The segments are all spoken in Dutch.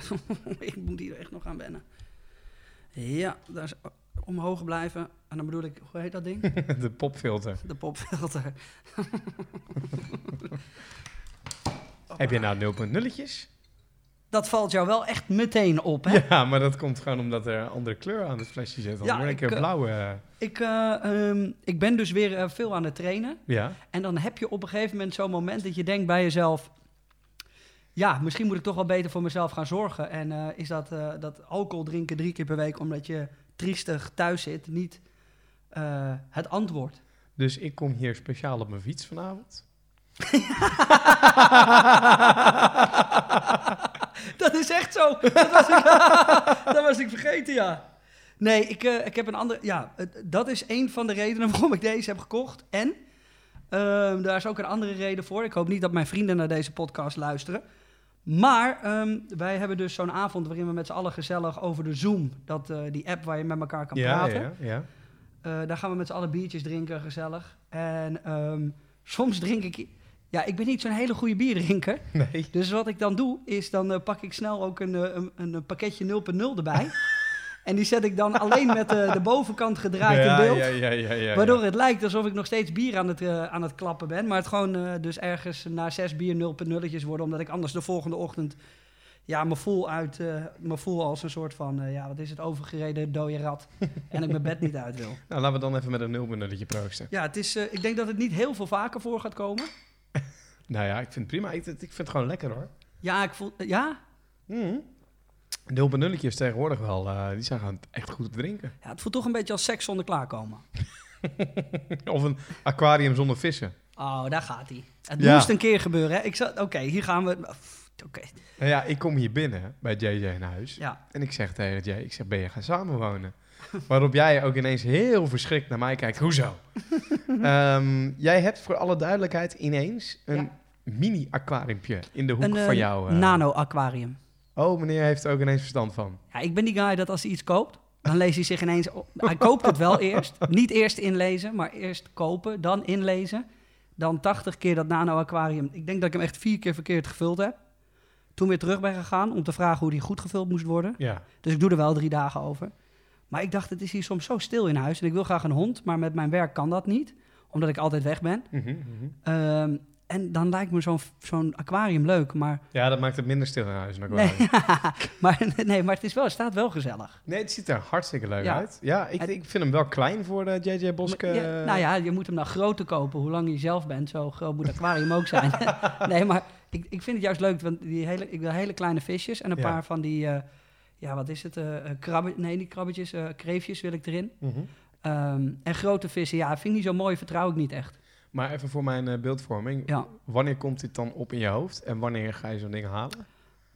ik moet hier echt nog aan wennen. Ja, daar is omhoog blijven. En dan bedoel ik, hoe heet dat ding? De popfilter. De popfilter. Heb je nou 0.0 nulletjes? Dat valt jou wel echt meteen op, hè? Ja, maar dat komt gewoon omdat er een andere kleur aan het flesje zit. Dan Ja, word ik een eh, blauwe. eh, Ik, eh, ehm, ik ben dus weer eh, veel aan het trainen. ja. En dan heb je op een gegeven moment zo'n moment dat je denkt bij jezelf... Ja, misschien moet ik toch wel beter voor mezelf gaan zorgen. En eh, is dat, eh, dat alcohol drinken drie keer per week omdat je triestig thuis zit niet eh, het antwoord? Dus ik kom hier speciaal op mijn fiets vanavond. dat is echt zo. Dat was ik, dat was ik vergeten, ja. Nee, ik, ik heb een andere... Ja, dat is een van de redenen waarom ik deze heb gekocht. En ehm, daar is ook een andere reden voor. Ik hoop niet dat mijn vrienden naar deze podcast luisteren. Maar ehm, wij hebben dus zo'n avond waarin we met z'n allen gezellig over de Zoom... Dat, eh, die app waar je met elkaar kan Ja, praten... ja, ja. Eh, daar gaan we met z'n allen biertjes drinken, gezellig. En ehm, soms drink ik... Ja, ik ben niet zo'n hele goede bierdrinker. Nee. Dus wat ik dan doe, is dan eh, pak ik snel ook een, een, een pakketje 0.0 erbij. en die zet ik dan alleen met de, de bovenkant gedraaid ja, in beeld. Ja, ja, ja, ja, Waardoor het lijkt alsof ik nog steeds bier aan het, eh, aan het klappen ben. Maar het gewoon eh, dus ergens na zes bier 0.0'tjes worden. Omdat ik anders de volgende ochtend ja, me voel, uit, eh, me voel als een soort van... eh, ja, wat is het, overgereden dode rat. en ik mijn bed niet uit wil. Nou, laten we dan even met een 0.0 nulletje proosten. Ja, het is, eh, ik denk dat het niet heel veel vaker voor gaat komen. Nou ja, ik vind het prima. Ik, ik vind het gewoon lekker hoor. Ja, ik voel... ja? Mm. 0.0 nulletjes tegenwoordig wel, eh, die zijn gewoon echt goed te drinken. ja, het voelt toch een beetje als seks zonder klaarkomen. of een aquarium zonder vissen. Oh, daar gaat hij. Het Ja. moest een keer gebeuren, hè? Ik zat, oké, hier gaan we. Oké, Nou ja, ik kom hier binnen bij JJ in huis. ja. En ik zeg tegen Jay, ik zeg, ben je gaan samenwonen? Waarop jij ook ineens heel verschrikt naar mij kijkt. Hoezo? Ehm, jij hebt voor alle duidelijkheid ineens een Ja. mini-aquariumpje in de hoek Een van eh, jou. eh. nano-aquarium. Oh, meneer heeft er ook ineens verstand van. Ja, ik ben die guy dat als hij iets koopt, dan leest hij zich ineens... op. Hij koopt het wel eerst. Niet eerst inlezen, maar eerst kopen, dan inlezen. Dan 80 keer dat nano-aquarium. Ik denk dat ik hem echt vier keer verkeerd gevuld heb. Toen weer terug ben gegaan om te vragen hoe die goed gevuld moest worden. Ja. Dus ik doe er wel drie dagen over. Maar ik dacht, het is hier soms zo stil in huis. En ik wil graag een hond, maar met mijn werk kan dat niet. Omdat ik altijd weg ben. Mhm, mhm. Ehm, en dan lijkt me zo'n zo'n aquarium leuk, maar, Ja, dat maakt het minder stil in huis. een nee, maar, nee, maar het, is wel, het staat wel gezellig. Nee, het ziet er hartstikke leuk Ja. uit. Ja, ik, ik vind hem wel klein voor de JJ Boske. Ja, nou ja, je moet hem nou groter kopen. Hoe lang je zelf bent, zo groot moet het aquarium ook zijn. nee, maar ik, ik vind het juist leuk, want die hele, ik wil hele kleine visjes en een paar van die, eh, ja, wat is het, eh eh, krabbe, nee, niet krabbetjes, eh, kreefjes wil ik erin. Mhm. Ehm, en grote vissen, ja, vind ik niet zo mooi, vertrouw ik niet echt. Maar even voor mijn eh, beeldvorming. Ja. Wanneer komt dit dan op in je hoofd? En wanneer ga je zo'n ding halen?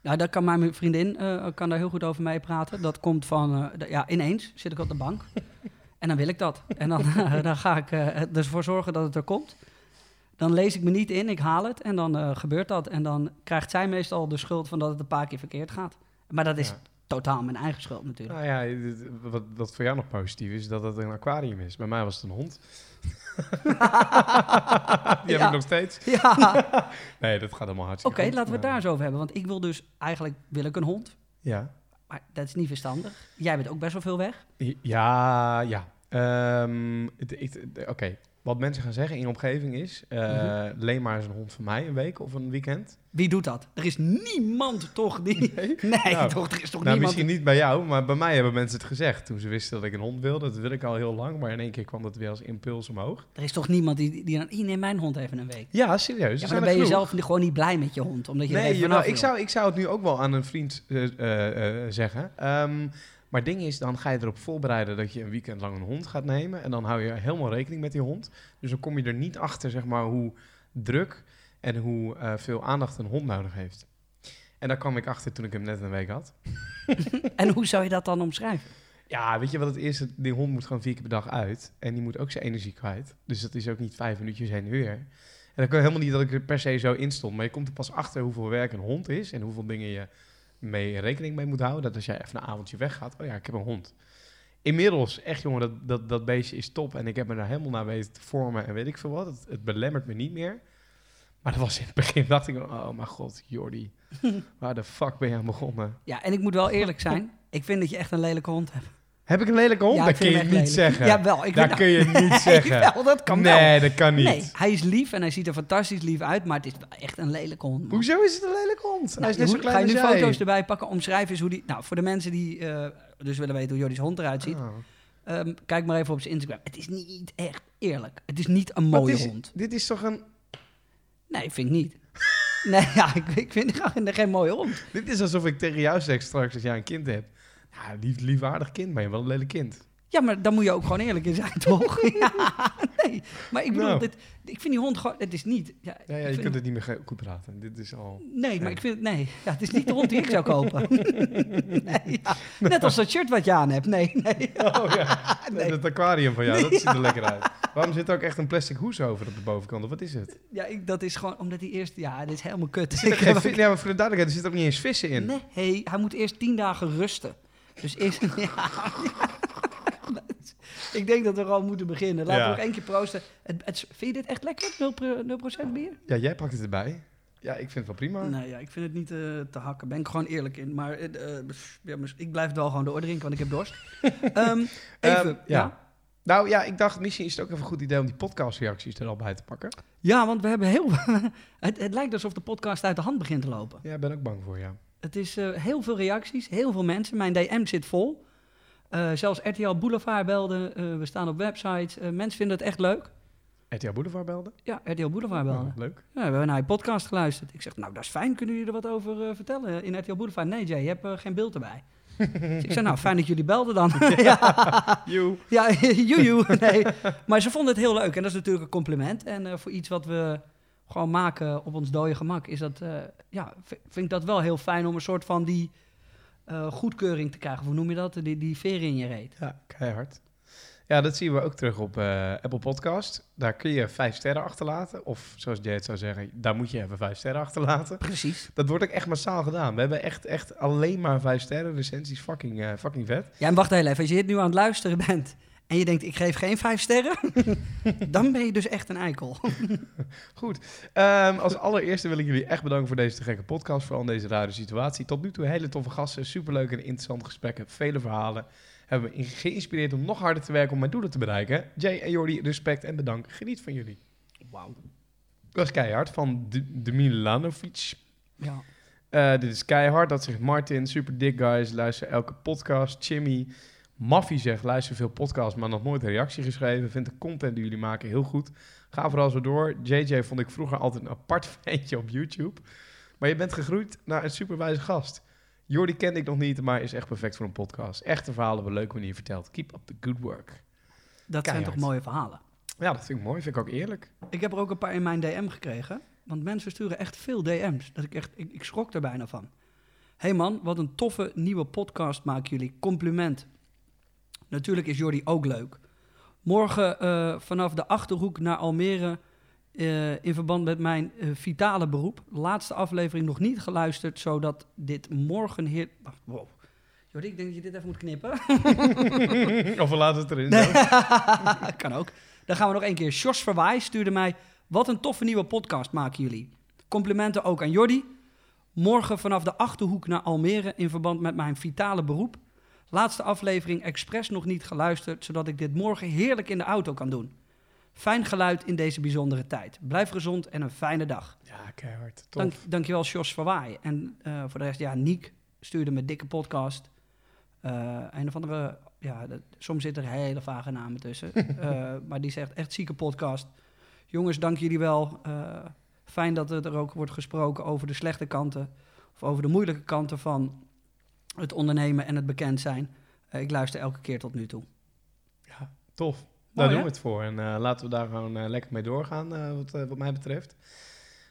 Nou, daar kan mijn vriendin eh, kan daar heel goed over mee praten. Dat komt van, eh, d- ja, ineens zit ik op de bank. en dan wil ik dat. En dan, dan ga ik eh, er dus voor zorgen dat het er komt. Dan lees ik me niet in, ik haal het en dan gebeurt dat. En dan krijgt zij meestal de schuld van dat het een paar keer verkeerd gaat. Maar dat is Ja. totaal mijn eigen schuld natuurlijk. Nou ja, dit- wat, wat voor jou nog positief is, dat het een aquarium is. Bij mij was het een hond. Die heb Ja. ik nog steeds. Ja, Nee, dat gaat allemaal oké, hartstikke goed. laten we het daar eens over hebben. Want ik wil dus, eigenlijk wil ik een hond. Ja, Maar dat is niet verstandig. Jij bent ook best wel veel weg. ja, ja. Ehm, Oké, wat mensen gaan zeggen in je omgeving is... Mhm. leen maar eens een hond van mij een week of een weekend. Wie doet dat? Er is niemand toch die... Nee, Nou, toch, er is toch nou, niemand... misschien niet bij jou, maar bij mij hebben mensen het gezegd. Toen ze wisten dat ik een hond wilde, dat wil ik al heel lang. Maar in één keer kwam dat weer als impuls omhoog. Er is toch niemand die, die dan... "Ih, neem mijn hond even een week. Ja, serieus. er Ja, maar dan er ben je zelf gewoon niet blij met je hond. Omdat je er Nee, even jawel, vanaf ik, wil. zou, ik zou het nu ook wel aan een vriend eh, eh, zeggen. Ehm, maar het ding is, dan ga je erop voorbereiden dat je een weekend lang een hond gaat nemen. En dan hou je helemaal rekening met die hond. Dus dan kom je er niet achter, zeg maar, hoe druk en hoe eh, veel aandacht een hond nodig heeft. En daar kwam ik achter toen ik hem net een week had. En hoe zou je dat dan omschrijven? Ja, weet je wat het is? Die hond moet gewoon vier keer per dag uit. En die moet ook zijn energie kwijt. Dus dat is ook niet vijf minuutjes heen en weer. En dan kan helemaal niet dat ik er per se zo in stond. Maar je komt er pas achter hoeveel werk een hond is. En hoeveel dingen je mee rekening mee moet houden. Dat als jij even een avondje weggaat. Oh ja, ik heb een hond. Inmiddels, echt jongen, dat, dat, dat beestje is top. En ik heb me daar helemaal naar weten te vormen. En weet ik veel wat. Het, het belemmert me niet meer. Maar dat was in het begin, dacht ik, oh mijn god, Jordi. Waar de fuck ben je aan begonnen? Ja, en ik moet wel eerlijk zijn. Ik vind dat je echt een lelijke hond hebt. Heb ik een lelijke hond? Ja, dat kun je niet lelijk. zeggen. Jawel, ik dat kun je niet zeggen. Wel, dat kan wel. nee, dat kan niet. Nee, hij is lief en hij ziet er fantastisch lief uit, maar het is wel echt een lelijke hond. man. Hoezo is het een lelijke hond? hij Nou, is net zo klein ga je nu jij. foto's erbij pakken? Omschrijf eens hoe die... Nou, voor de mensen die eh, dus willen weten hoe Jordi's hond eruit ziet. Oh. ehm, kijk maar even op zijn Instagram. Het is niet echt eerlijk. Het is niet een mooie is- hond. Dit is toch een... Nee, vind ik niet. nee, ja, ik, ik vind geen, geen mooie hond. Dit is alsof ik tegen jou zeg straks als jij een kind hebt. Ja, lief, liefwaardig kind, maar je wel een lelijk kind. Ja, maar dan moet je ook gewoon eerlijk in zijn, toch? ja, nee. Maar ik bedoel, Nou. dit, ik vind die hond gewoon... Het is niet... Ja, Ja, ja ik je kunt het niet meer goed praten. Dit is al... Nee, maar ik vind... Nee, ja, het is niet de hond die ik zou kopen. nee. Net als dat shirt wat je aan hebt. Nee, nee. Oh ja, Nee. dat aquarium van jou, dat ziet er lekker uit. Waarom zit er ook echt een plastic hoes over op de bovenkant? Of wat is het? Ja, ik, dat is gewoon omdat hij eerst... Ja, dit is helemaal kut. Er zit Ik geen ja, maar voor de duidelijkheid, er zitten ook niet eens vissen in. Nee, hij moet eerst tien dagen rusten. Dus eerst... Ja, ja. Ik denk dat we gewoon moeten beginnen. Laten Ja. we nog één keer proosten. Het, het, vind je dit echt lekker? 0%, 0 bier? Ja, jij pakt het erbij. Ja, ik vind het wel prima. Nee, ja, ik vind het niet eh, te hakken. Ben ik gewoon eerlijk in. Maar eh, eh, ja, mis- ik blijf het wel gewoon doordrinken, want ik heb dorst. Ehm, even, Ehm, ja. ja. Nou ja, ik dacht misschien is het ook even een goed idee om die podcastreacties er al bij te pakken. Ja, want we hebben heel... het, het lijkt alsof de podcast uit de hand begint te lopen. Ja, ik ben ook bang voor, ja. Het is eh, heel veel reacties, heel veel mensen. Mijn DM zit vol. Eh, zelfs RTL Boulevard belde. eh, we staan op websites. Mensen vinden het echt leuk. RTL Boulevard belde? Ja, RTL Boulevard belde. Oh, leuk. Ja, we hebben naar je podcast geluisterd. Ik zeg, nou, dat is fijn. Kunnen jullie er wat over vertellen in RTL Boulevard? Nee, Jay, je hebt geen beeld erbij. dus ik zei, nou, fijn dat jullie belden dan. ja, Joe. ja joejoe. Nee. Maar ze vonden het heel leuk. En dat is natuurlijk een compliment. En voor iets wat we gewoon maken op ons dode gemak... is dat, eh, ja, vind ik dat wel heel fijn om een soort van die eh, goedkeuring te krijgen. Hoe noem je dat? Die, die veren in je reet. Ja, keihard. Ja, dat zien we ook terug op eh, Apple Podcast. Daar kun je vijf sterren achterlaten. Of zoals Jay het zou zeggen, daar moet je even vijf sterren achterlaten. Precies. Dat wordt ook echt massaal gedaan. We hebben echt, echt alleen maar vijf sterren. Recensies fucking, eh, fucking vet. Ja, en wacht heel even. Als je dit nu aan het luisteren bent... en je denkt, ik geef geen vijf sterren... dan ben je dus echt een eikel. Goed. Ehm, als allereerste wil ik jullie echt bedanken voor deze te gekke podcast. Vooral in deze rare situatie. Tot nu toe hele toffe gasten. Superleuk en interessante gesprekken. Vele verhalen. Hebben me geïnspireerd om nog harder te werken om mijn doelen te bereiken. Jay en Jordi, respect en bedankt. Geniet van jullie. Wauw. Dat is keihard van D- Demilanovic. Ja. Eh, dit is keihard. Dat zegt Martin. Super dik guys. Luister elke podcast. Jimmy. Maffie zegt luister veel podcasts, maar nog nooit een reactie geschreven. Vind de content die jullie maken heel goed. Ga vooral zo door. JJ vond ik vroeger altijd een apart ventje op YouTube. Maar je bent gegroeid naar een superwijze gast. Jordi kende ik nog niet, maar is echt perfect voor een podcast. Echte verhalen op een leuke manier verteld. Keep up the good work. Dat zijn toch mooie verhalen. Ja, dat vind ik mooi. Vind ik ook eerlijk. Ik heb er ook een paar in mijn DM gekregen. Want mensen sturen echt veel DM's. Dat ik, echt, ik, ik schrok er bijna van. hey man, wat een toffe nieuwe podcast maken jullie. Compliment. Natuurlijk is Jordi ook leuk. Morgen eh, vanaf de Achterhoek naar Almere... eh, in verband met mijn eh, vitale beroep. Laatste aflevering nog niet geluisterd... zodat dit morgen heer... Wow. Jordi, ik denk dat je dit even moet knippen. of we laten het erin. Nee. kan ook. Dan gaan we nog één keer. Jos Verwaai stuurde mij... Wat een toffe nieuwe podcast maken jullie. Complimenten ook aan Jordi. Morgen vanaf de Achterhoek naar Almere... in verband met mijn vitale beroep. Laatste aflevering expres nog niet geluisterd... zodat ik dit morgen heerlijk in de auto kan doen. Fijn geluid in deze bijzondere tijd. Blijf gezond en een fijne dag. Ja, keihard. Tof. Dank, dankjewel, Jos Verwaai. En eh, voor de rest, ja, Niek stuurde me dikke podcast. Eh een of andere, ja, dat- soms zitten er hele vage namen tussen. Eh, maar die zegt echt zieke podcast. Jongens, dank jullie wel. Fijn dat er ook wordt gesproken over de slechte kanten. Of over de moeilijke kanten van het ondernemen en het bekend zijn. Eh, ik luister elke keer tot nu toe. Ja, tof. Mooi, Daar doen we het voor. En eh, laten we daar gewoon eh, lekker mee doorgaan, wat, wat mij betreft.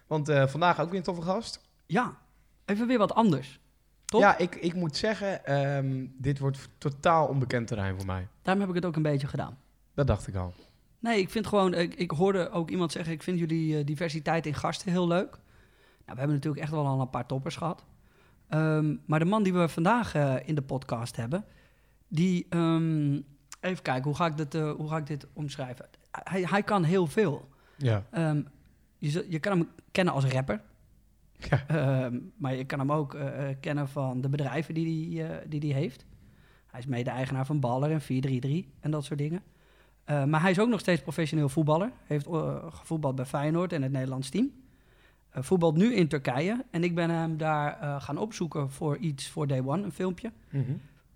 Want vandaag ook weer een toffe gast. Ja, Even weer wat anders. Top. Ja, ik, ik moet zeggen, ehm, dit wordt totaal onbekend terrein voor mij. Daarom heb ik het ook een beetje gedaan. Dat dacht ik al. Nee, ik vind gewoon, ik, ik hoorde ook iemand zeggen, ik vind jullie diversiteit in gasten heel leuk. Nou, we hebben natuurlijk echt wel al een paar toppers gehad. Ehm, maar de man die we vandaag eh, in de podcast hebben, die, ehm, even kijken, hoe ga ik dit, eh, hoe ga ik dit omschrijven? Hij, hij kan heel veel. Ja. Ehm, je, je kan hem kennen als rapper. Ja. Maar je kan hem ook eh, kennen van de bedrijven die hij die die heeft. Hij is mede-eigenaar van Baller en 433 en dat soort dingen. Maar hij is ook nog steeds professioneel voetballer. Heeft gevoetbald bij Feyenoord en het Nederlands team. Eh, voetbalt nu in Turkije. En ik ben hem daar eh, gaan opzoeken voor iets voor Day One, een filmpje.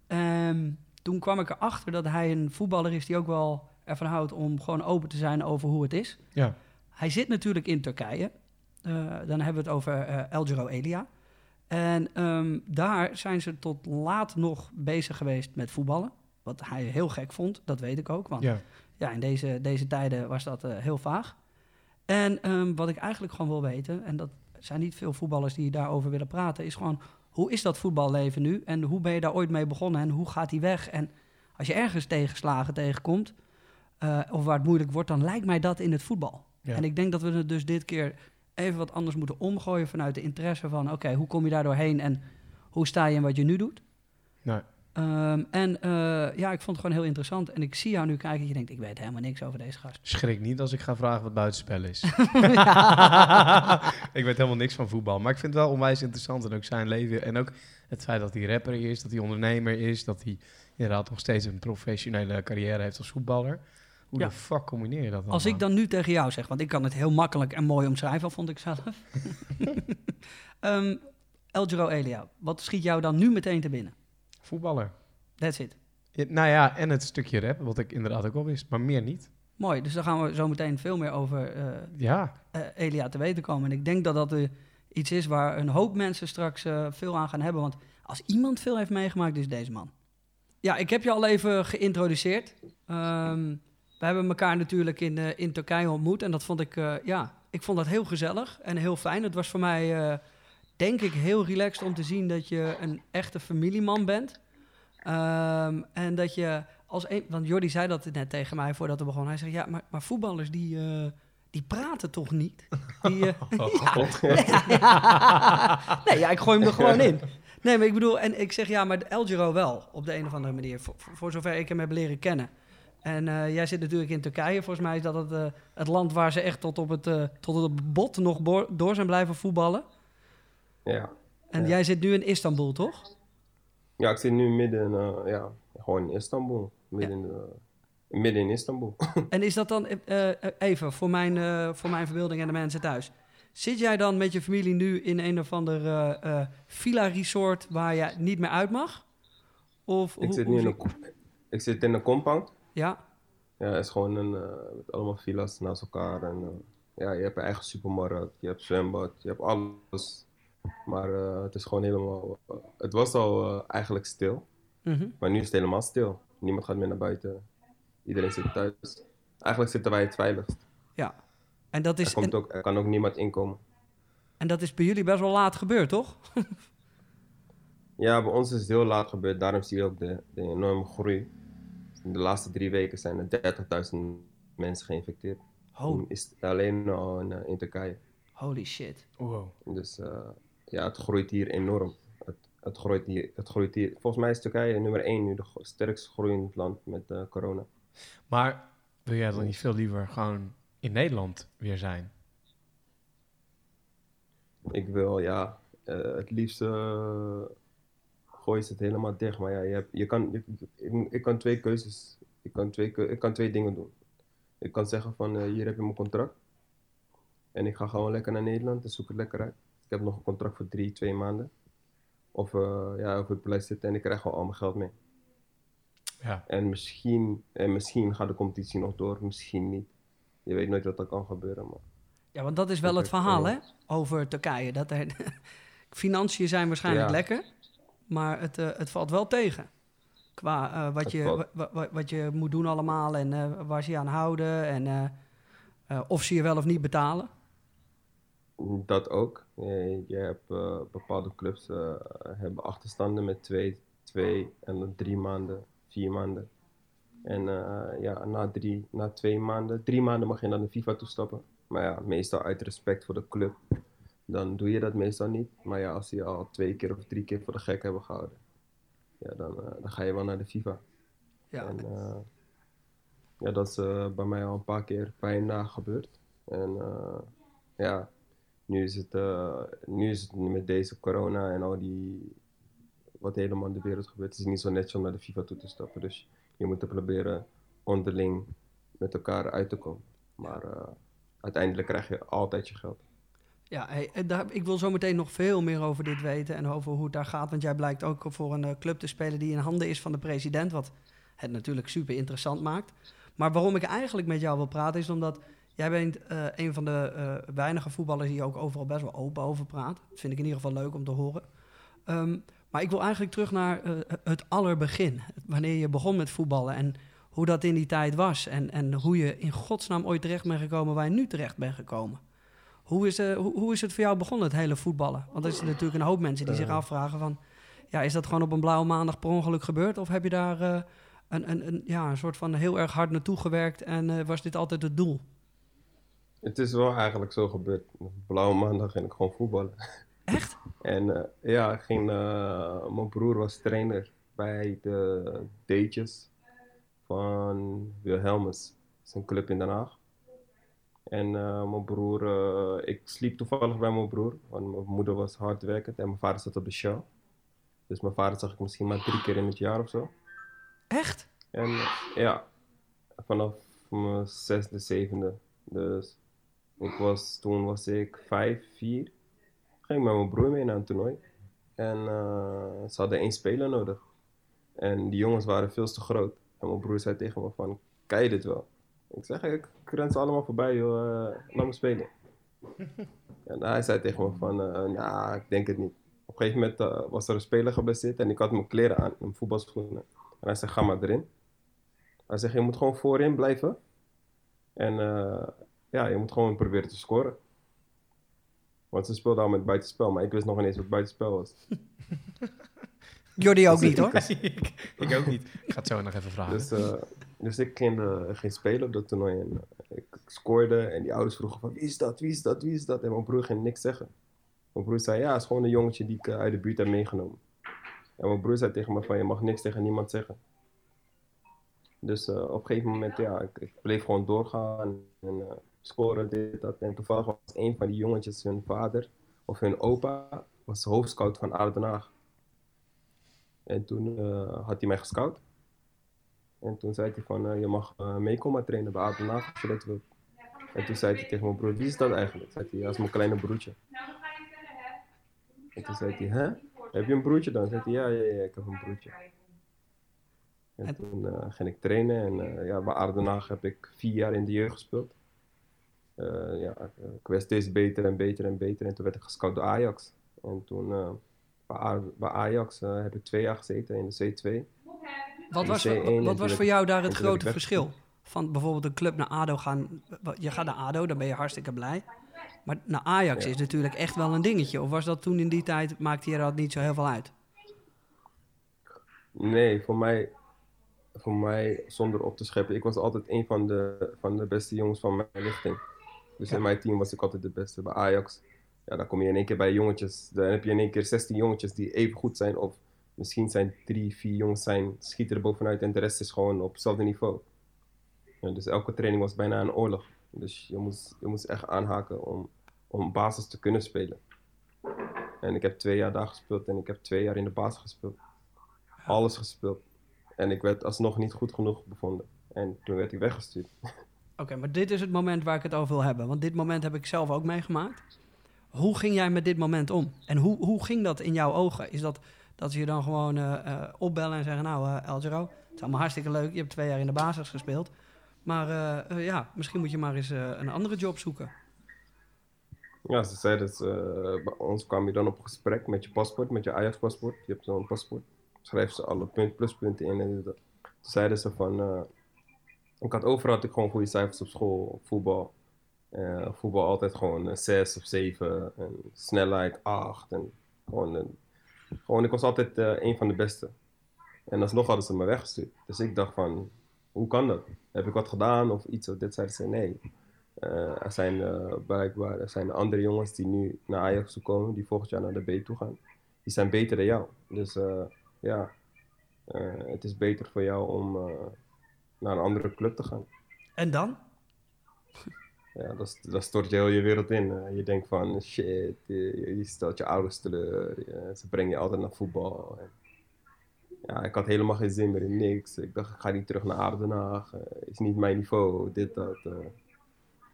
Ehm, toen kwam ik erachter dat hij een voetballer is die ook wel ervan houdt om gewoon open te zijn over hoe het is. Ja. Hij zit natuurlijk in Turkije. Eh, dan hebben we het over eh El Giro Elia. En ehm, daar zijn ze tot laat nog bezig geweest met voetballen. Wat hij heel gek vond, dat weet ik ook. Want ja, Ja. in deze, deze tijden was dat heel vaag. En ehm, wat ik eigenlijk gewoon wil weten, en dat zijn niet veel voetballers die daarover willen praten, is gewoon hoe is dat voetballeven nu? En hoe ben je daar ooit mee begonnen en hoe gaat die weg? En als je ergens tegenslagen tegenkomt, eh, of waar het moeilijk wordt, dan lijkt mij dat in het voetbal. Ja. En ik denk dat we het dus dit keer even wat anders moeten omgooien vanuit de interesse van, oké, hoe kom je daar doorheen en hoe sta je in wat je nu doet? Nee. Ehm, en eh, ja, ik vond het gewoon heel interessant. En ik zie jou nu kijken en je denkt, ik weet helemaal niks over deze gast. Schrik niet als ik ga vragen wat buitenspel is. ik weet helemaal niks van voetbal. Maar ik vind het wel onwijs interessant. En ook zijn leven. En ook het feit dat hij rapper is, dat hij ondernemer is. Dat hij inderdaad nog steeds een professionele carrière heeft als voetballer. Hoe Ja. de fuck combineer je dat dan? Als ik dan nu tegen jou zeg, want ik kan het heel makkelijk en mooi omschrijven, vond ik zelf. El Giro Elia, wat schiet jou dan nu meteen te binnen? Voetballer. That's it. Ja, nou ja, en het stukje rap, wat ik inderdaad ook al wist. Maar meer niet. Mooi, dus dan gaan we zo meteen veel meer over eh, Ja, eh, Elia te weten komen. En ik denk dat dat eh, iets is waar een hoop mensen straks veel aan gaan hebben. Want als iemand veel heeft meegemaakt, is deze man. Ja, ik heb je al even geïntroduceerd. Ehm, we hebben elkaar natuurlijk in, in Turkije ontmoet. En dat vond ik, ja, ik vond dat heel gezellig en heel fijn. Het was voor mij, denk ik, heel relaxed om te zien dat je een echte familieman bent. Ehm, en dat je als een, want Jordi zei dat net tegen mij voordat we begonnen. Hij zei, ja, maar, maar voetballers die, eh, die praten toch niet? Die, eh, ja, ja. Nee, ja, ik gooi hem er gewoon in. Nee, maar ik bedoel, en ik zeg ja, maar El Giro wel, op de een of andere manier. Voor, zover ik hem heb leren kennen. En eh, jij zit natuurlijk in Turkije. Volgens mij is dat het, het land waar ze echt tot op het, tot op het bot nog door zijn blijven voetballen. Ja. En Ja. jij zit nu in Istanbul, toch? ja, ik zit nu midden in, eh, ja, gewoon in Istanbul. Midden, in, eh, midden in Istanbul. En is dat dan, eh, even voor mijn, voor mijn verbeelding en de mensen thuis. Zit jij dan met je familie nu in een of ander villa-resort waar je niet meer uit mag? Of ik, hoe- zit nu in een, ik zit in een compound. Ja, Ja, het is gewoon een, met allemaal villa's naast elkaar. En, ja, je hebt een eigen supermarkt, je hebt zwembad, je hebt alles. Maar eh, het is gewoon helemaal... eh, het was al eh, eigenlijk stil, mhm. maar nu is het helemaal stil. Niemand gaat meer naar buiten. Iedereen zit thuis. Eigenlijk zitten wij het veiligst. ja. En dat, Er, is, komt en, ook, er kan ook niemand inkomen. en dat is bij jullie best wel laat gebeurd, toch? Ja, bij ons is het heel laat gebeurd. Daarom zie je ook de, de enorme groei. In de laatste drie weken zijn er 30.000 mensen geïnfecteerd. Holy, Is alleen al in, in Turkije. holy shit. wow. Dus eh, ja, het groeit hier enorm. Het, het, groeit hier, het groeit hier. Volgens mij is Turkije nummer één nu de sterkst groeiend land met eh, corona. Maar wil jij dan niet veel liever gewoon in Nederland weer zijn? Ik wil, ja, eh, het liefst eh gooi je het helemaal dicht. Maar ja, je, hebt, je kan, je- ik, ik kan twee keuzes, ik kan twee, ik kan twee dingen doen. Ik kan zeggen van, hier heb je mijn contract. En ik ga gewoon lekker naar Nederland en zoek het lekker uit. Ik heb nog een contract voor drie, twee maanden. Of, eh, ja, of ik blijf zitten en ik krijg gewoon al mijn geld mee. Ja. En misschien, en misschien gaat de competitie nog door, misschien niet. Je weet nooit wat er kan gebeuren, maar... Ja, want dat is wel Dat het verhaal, hè? Over Turkije. Dat er, financiën zijn waarschijnlijk Ja. lekker, maar het, eh, het valt wel tegen. Qua eh, wat, Het je, wat je moet doen allemaal en eh, waar ze je aan houden en eh, eh, of ze je wel of niet betalen. Dat ook. Eh, Je hebt eh, bepaalde clubs eh, hebben achterstanden met twee, twee en dan drie maanden, vier maanden. En ja, na, drie, na twee maanden, drie maanden mag je naar de FIFA toestappen. Maar ja, meestal uit respect voor de club, dan doe je dat meestal niet. Maar ja, als die al twee keer of drie keer voor de gek hebben gehouden, ja, dan, dan ga je wel naar de FIFA. Ja, En ja, dat is bij mij al een paar keer bijna gebeurd. En ja, nu is, het, eh, nu is het met deze corona en al die, wat helemaal in de wereld gebeurt, is het niet zo netjes om naar de FIFA toe te stappen. Dus je moet er proberen onderling met elkaar uit te komen. Maar eh, uiteindelijk krijg je altijd je geld. Ja, hey, ik wil zo meteen nog veel meer over dit weten en over hoe het daar gaat. Want jij blijkt ook voor een eh, club te spelen die in handen is van de president. Wat het natuurlijk super interessant maakt. Maar waarom ik eigenlijk met jou wil praten is omdat jij bent eh, een van de eh, weinige voetballers die ook overal best wel open over praat. Dat vind ik in ieder geval leuk om te horen. Ehm, maar ik wil eigenlijk terug naar eh, het allerbegin. Wanneer je begon met voetballen en hoe dat in die tijd was. En, en hoe je in godsnaam ooit terecht bent gekomen waar je nu terecht bent gekomen. Hoe is, hoe, hoe is het voor jou begonnen, het hele voetballen? Want er zijn natuurlijk een hoop mensen die zich afvragen van... Ja, is dat gewoon op een blauwe maandag per ongeluk gebeurd? Of heb je daar een, een, een, ja, een soort van heel erg hard naartoe gewerkt... en was dit altijd het doel? Het is wel eigenlijk zo gebeurd. Op Blauwe maandag ging ik gewoon voetballen. Echt? En eh, ja, ging, eh, mijn broer was trainer bij de D'tjes van Wilhelmus. Dat is een club in Den Haag. En eh, mijn broer, ik sliep toevallig bij mijn broer, want mijn moeder was hardwerkend en mijn vader zat op de show. Dus mijn vader zag ik misschien maar drie keer in het jaar of zo. Echt? En ja, vanaf mijn zesde, zevende. Dus ik was, toen was ik vijf, vier. Ging met mijn broer mee naar een toernooi. En eh, ze hadden één speler nodig. En die jongens waren veel te groot. En mijn broer zei tegen me van, kan je dit wel? Ik zeg, ik ren ze allemaal voorbij joh, eh, laat me spelen. en hij zei tegen me van, eh nou, ik denk het niet. Op een gegeven moment was er een speler geblesseerd en ik had mijn kleren aan, mijn voetbalschoenen. En hij zei, ga maar erin. Hij zegt, je moet gewoon voorin blijven. En eh, ja, je moet gewoon proberen te scoren. Want ze speelden al met buitenspel, maar ik wist nog niet eens wat buitenspel was. Jordi ook Dus niet, hoor. ik, ik ook niet. Ik ga het zo nog even vragen. Dus, eh, dus ik ging, eh, ging spelen op dat toernooi en eh, ik scoorde. En die ouders vroegen van, wie is dat, wie is dat, wie is dat? En mijn broer ging niks zeggen. Mijn broer zei, ja, het is gewoon een jongetje die ik uit de buurt heb meegenomen. En mijn broer zei tegen me van, je mag niks tegen niemand zeggen. Dus eh, op een gegeven moment, ja, ik, ik bleef gewoon doorgaan en eh, scoren, dit, dat. En toevallig was een van die jongetjes, hun vader of hun opa, was hoofdscout van ADO Den Haag. En toen eh, had hij mij gescout. En toen zei hij van, eh, je mag eh, meekomen trainen bij ADO Den Haag als je dat wilt. En toen zei hij tegen mijn broer, wie is dat eigenlijk? Zei hij, dat is mijn kleine broertje. En toen zei hij, hè? Heb je een broertje dan? Zei hij, ja, ja, ja, ik heb een broertje. En En- toen ging ik trainen en ja, bij ADO Den Haag heb ik vier jaar in de jeugd gespeeld. Eh, ja, ik, werd steeds beter en beter en beter en toen werd ik gescout door Ajax. En toen eh, bij, Ajax eh, heb ik twee jaar gezeten in de C2. Wat was, C1 wat, wat was voor jou daar het grote verschil? Van bijvoorbeeld een club naar ADO gaan. Je gaat naar ADO, dan ben je hartstikke blij. Maar naar Ajax Ja. is natuurlijk echt wel een dingetje. Of was dat toen in die tijd, maakte je dat niet zo heel veel uit? Nee, voor mij, voor mij zonder op te scheppen. Ik was altijd een van de, van de beste jongens van mijn lichting. Dus in mijn team was ik altijd de beste. Bij Ajax, ja, dan kom je in één keer bij jongetjes. Dan heb je in één keer 16 jongetjes die even goed zijn. Of misschien zijn drie, vier jongens zijn, schieten er bovenuit en de rest is gewoon op hetzelfde niveau. Ja, dus elke training was bijna een oorlog. Dus je moest, je moest echt aanhaken om, om basis te kunnen spelen. En ik heb twee jaar daar gespeeld en ik heb twee jaar in de basis gespeeld. Alles gespeeld. En ik werd alsnog niet goed genoeg bevonden. En toen werd ik weggestuurd. Oké, maar dit is het moment waar ik het over wil hebben. Want dit moment heb ik zelf ook meegemaakt. Hoe ging jij met dit moment om? En hoe, hoe ging dat in jouw ogen? Is dat dat ze je dan gewoon eh, eh, opbellen en zeggen... Nou, Giro, het is allemaal hartstikke leuk. Je hebt twee jaar in de basis gespeeld. Maar ja, misschien moet je maar eens een andere job zoeken. Ja, ze zeiden, ze, bij ons kwam je dan op gesprek met je paspoort, met je Ajax-paspoort. Je hebt zo'n paspoort. Schrijf ze alle punt, pluspunten in en zeiden ze van, ik had overal had ik gewoon goede cijfers op school, voetbal. Eh, voetbal altijd gewoon een 6 of 7. En snelheid 8. En gewoon, gewoon, ik was altijd eh, een van de beste. En alsnog hadden ze me weggestuurd. Dus ik dacht van, hoe kan dat? Heb ik wat gedaan of iets? Of dit zeiden ze, nee. Eh, er zijn eh, blijkbaar er zijn andere jongens die nu naar Ajax toe komen, die volgend jaar naar de B toe gaan. Die zijn beter dan jou. Dus eh, ja, eh, het is beter voor jou om eh, naar een andere club te gaan. En dan? Ja, dat, dat stort je heel je wereld in. Je denkt van shit, je, je stelt je ouders teleur. je- ze brengen je altijd naar voetbal. En, ja, ik had helemaal geen zin meer in niks. Ik dacht, ik ga niet terug naar Aardenhaag. eh, is niet mijn niveau, dit, dat. eh.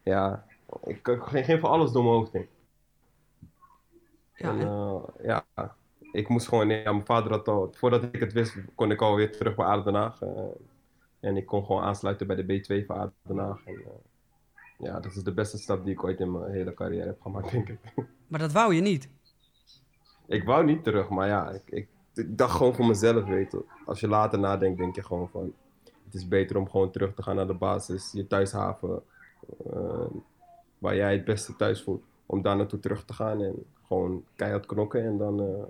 ja, ik, ik ging, voor alles door mijn hoofd heen. Ja, en, eh, ja, ik moest gewoon, ja, mijn vader had al, voordat ik het wist, kon ik alweer terug bij Aardenhaag. En ik kon gewoon aansluiten bij de B2 van Aardenhaag. En, eh, ja, dat is de beste stap die ik ooit in mijn hele carrière heb gemaakt, denk ik. maar dat wou je niet. ik wou niet terug, maar ja, ik, ik, ik dacht gewoon voor mezelf, weet je. Als je later nadenkt, denk je gewoon van... Het is beter om gewoon terug te gaan naar de basis, je thuishaven. eh, waar jij het beste thuis voelt. Om daar naartoe terug te gaan en gewoon keihard knokken. En dan eh,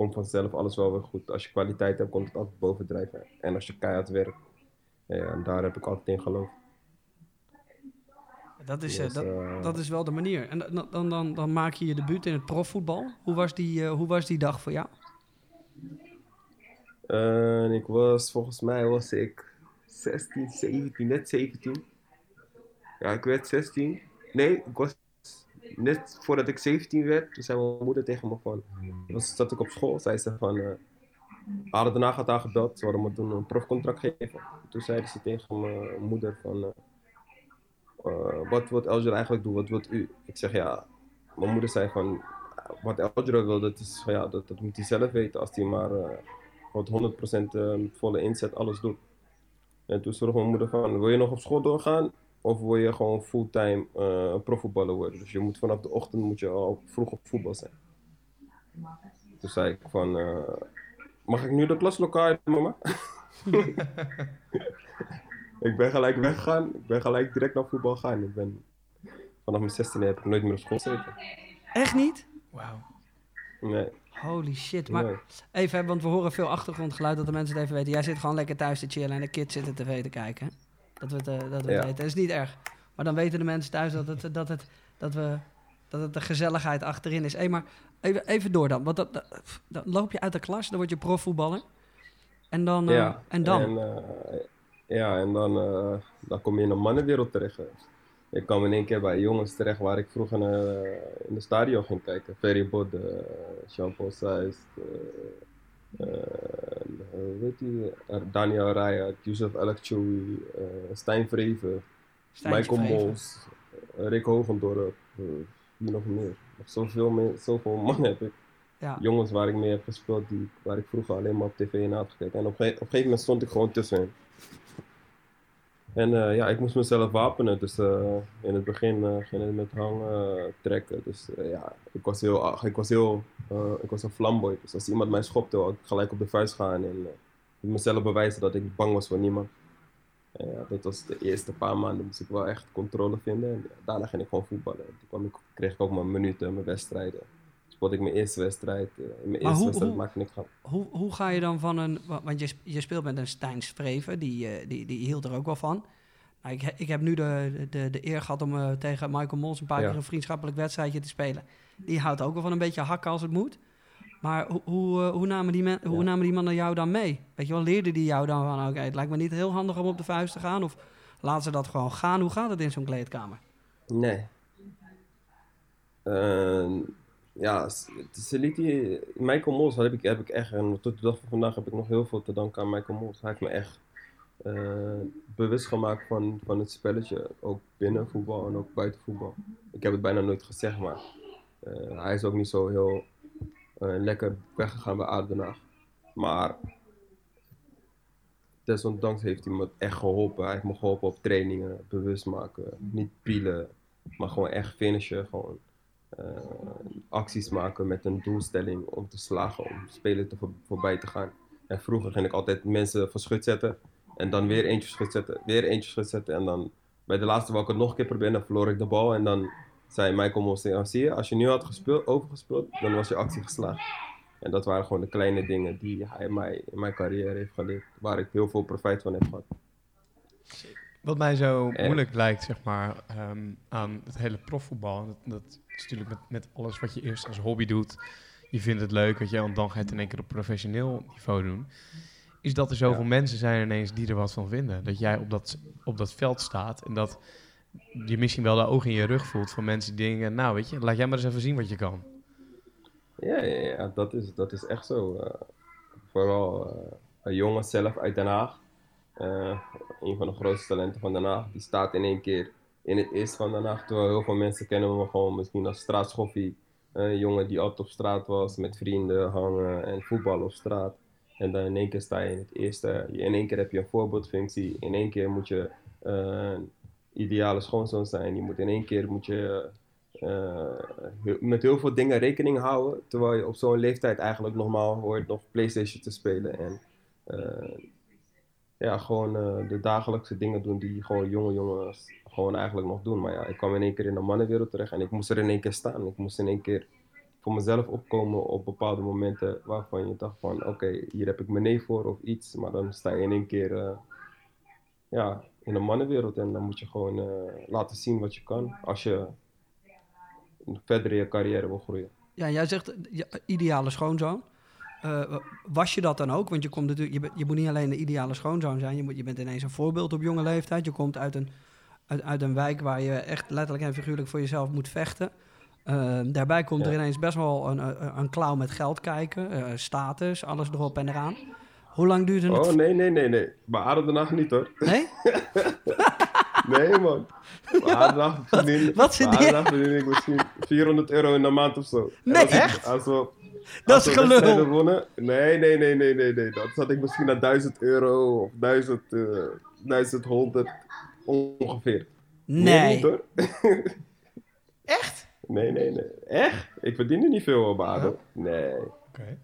komt vanzelf alles wel weer goed. Als je kwaliteit hebt, komt het altijd bovendrijven. En als je keihard werkt. Ja, en daar heb ik altijd in geloofd. Dat is, eh, Dus, dat, eh, dat is wel de manier. En dan, dan, dan, dan maak je je debuut in het profvoetbal. Hoe was die, eh, hoe was die dag voor jou? Ik was, volgens mij was ik 16, 17, net 17. Ja, ik werd 16. Nee, ik was net voordat ik 17 werd, toen zei mijn moeder tegen me van, was, zat ik op school, zei ze van, eh hadden daarna gaat haar gebeld, ze hadden me toen een profcontract gegeven. Toen zeiden ze tegen mijn moeder van, eh, eh, wat wil Elger eigenlijk doen, wat wilt u? Ik zeg ja, mijn moeder zei van, wat Elger wil, dat, is, ja, dat, moet hij zelf weten als hij maar... eh, wat 100% eh, met volle inzet alles doet. En toen vroeg mijn moeder van, wil je nog op school doorgaan? Of wil je gewoon fulltime eh profvoetballer worden? Dus je moet vanaf de ochtend moet je al vroeg op voetbal zijn. Toen zei ik van, eh, mag ik nu de klaslokaal uit, mama? ik ben gelijk weggegaan. Ik ben gelijk direct naar voetbal gegaan. Ik ben, vanaf mijn 16 heb ik nooit meer op school gezeten. Echt niet? Wauw. Nee, Holy shit. Maar nee. even, want we horen veel achtergrondgeluid dat de mensen het even weten. Jij zit gewoon lekker thuis te chillen en de kids zitten tv te kijken. hè? Dat we het, eh, dat we het Ja. weten. Dat is niet erg. Maar dan weten de mensen thuis dat het, dat het, dat we, dat het de gezelligheid achterin is. Hé, maar even, even door dan. Want dat, dat- dan loop je uit de klas, dan word je profvoetballer. En dan? eh, Ja, en dan? En, eh, ja, en dan, eh, dan kom je in een mannenwereld terecht. Ik kwam in één keer bij jongens terecht waar ik vroeger naar, eh, in de stadion ging kijken. Ferry Bod, eh, Jean-Paul Seist, eh, eh, hoe heet die? Eh, Daniel Raya, Yusuf eh Stijn Vreven, Michael. Mols, eh, Rick Hogendorp, eh, wie nog meer. Nog zoveel, meer, zoveel mannen heb ik Ja. jongens waar ik mee heb gespeeld, die, waar ik vroeger alleen maar op tv in had gekeken. En op, op een gegeven moment stond ik gewoon tussenin. En eh, ja, ik moest mezelf wapenen. Dus eh, in het begin eh, ging het met hangen, trekken. Dus ja, ik was heel, ik was heel, ik was een flamboy. Dus als iemand mij schopte, wou ik gelijk op de vuist gaan en mezelf bewijzen dat ik bang was voor niemand. Ja, dat was de eerste paar maanden moest ik wel echt controle vinden. En daarna ging ik gewoon voetballen. Toen ik, kreeg ik ook mijn minuten, mijn wedstrijden. Speelde ik mijn eerste wedstrijd. eh, in mijn Maar eerste hoe- wedstrijd hoe- maakte ik van. Hoe, hoe ga je dan van een... wa- Want je, je speelt met een Stijn Vreven, die, eh, die, die hield er ook wel van. Nou, ik, ik heb nu de, de, de eer gehad om eh, tegen Michael Mols een paar Ja. keer een vriendschappelijk wedstrijdje te spelen. Die houdt ook wel van een beetje hakken als het moet. Maar hoe, hoe, hoe, namen die men, hoe Ja. namen die mannen jou dan mee? Weet je wel, leerden die jou dan van... Oké, het lijkt me niet heel handig om op de vuist te gaan. Of laten ze dat gewoon gaan. Hoe gaat het in zo'n kleedkamer? Nee. Eh, ja, die, Michael Mols heb ik, heb ik echt, en tot de dag van vandaag heb ik nog heel veel te danken aan Michael Mols. Hij heeft me echt eh, bewust gemaakt van, van het spelletje, ook binnen voetbal en ook buiten voetbal. Ik heb het bijna nooit gezegd, maar eh, hij is ook niet zo heel eh, lekker weggegaan bij ADO Den Haag. Maar desondanks heeft hij me echt geholpen. Hij heeft me geholpen op trainingen, bewust maken, niet pielen, maar gewoon echt finishen. Gewoon acties maken met een doelstelling om te slagen, om spelen te voor, voorbij te gaan. En vroeger ging ik altijd mensen van schut zetten en dan weer eentje schut zetten, weer eentje schut zetten en dan bij de laatste wou ik het nog een keer proberen, dan verloor ik de bal. En dan zei Michael Mosé, "Ah, zie je, als je nu had gespeeld, overgespeeld, dan was je actie geslaagd. En dat waren gewoon de kleine dingen die hij mij in mijn carrière heeft geleerd. Waar ik heel veel profijt van heb gehad. Wat mij zo Eh. moeilijk lijkt, zeg maar, ehm, aan het hele profvoetbal. Dat, dat is natuurlijk met, met alles wat je eerst als hobby doet. Je vindt het leuk, weet je, en dan ga je het in één keer op professioneel niveau doen. Is dat er zoveel Ja. mensen zijn ineens die er wat van vinden. Dat jij op dat, op dat veld staat en dat je misschien wel de ogen in je rug voelt van mensen die denken, nou weet je, laat jij maar eens even zien wat je kan. Ja, ja, ja dat, is, dat is echt zo. eh. vooral eh, een jongen zelf uit Den Haag. eh, een van de grootste talenten van Den Haag. Die staat in één keer in het eerste van Den Haag. Terwijl heel veel mensen kennen me gewoon misschien als straatschoffie. Een jongen die altijd op straat was, met vrienden hangen en voetballen op straat. En dan in één keer sta je in het eerste. In één keer heb je een voorbeeldfunctie. In één keer moet je eh, een ideale schoonzoon zijn. Je moet in één keer moet je eh, heel- met heel veel dingen rekening houden. Terwijl je op zo'n leeftijd eigenlijk normaal hoort nog PlayStation te spelen. En eh, ja, gewoon eh, de dagelijkse dingen doen die gewoon jonge jongens gewoon eigenlijk nog doen. Maar ja, ik kwam in één keer in de mannenwereld terecht en ik moest er in één keer staan. Ik moest in één keer voor mezelf opkomen op bepaalde momenten waarvan je dacht van oké, hier heb ik mijn neef voor of iets. Maar dan sta je in één keer eh, ja, in de mannenwereld en dan moet je gewoon eh, laten zien wat je kan als je verder in je carrière wil groeien. Ja, jij zegt ja, ideale schoonzoon. Eh, was je dat dan ook? Want je, komt natuurlijk, je, je moet niet alleen een ideale schoonzoon zijn. Je, moet, je bent ineens een voorbeeld op jonge leeftijd. Je komt uit een, uit, uit een wijk waar je echt letterlijk en figuurlijk voor jezelf moet vechten. Eh, daarbij komt er ineens best wel een, een, een klauw met geld kijken. eh, status, alles erop en eraan. Hoe lang duurde het? Oh nee, nee, nee, nee. Bij Adem de Nacht niet hoor. Nee? Nee man. Nacht verdien, wat verdien ik misschien 400 euro in de maand of zo. Nee, als ik- echt? Als we, Dat als is we gelul. wonnen, nee, nee, nee, nee, nee, nee. Dat zat ik misschien naar 1000 euro of 1000, eh 1100 ongeveer. Nee. niet, hoor. Echt? Nee, nee, nee. Echt? Ik verdien er niet veel op Adem. Nee. Oké.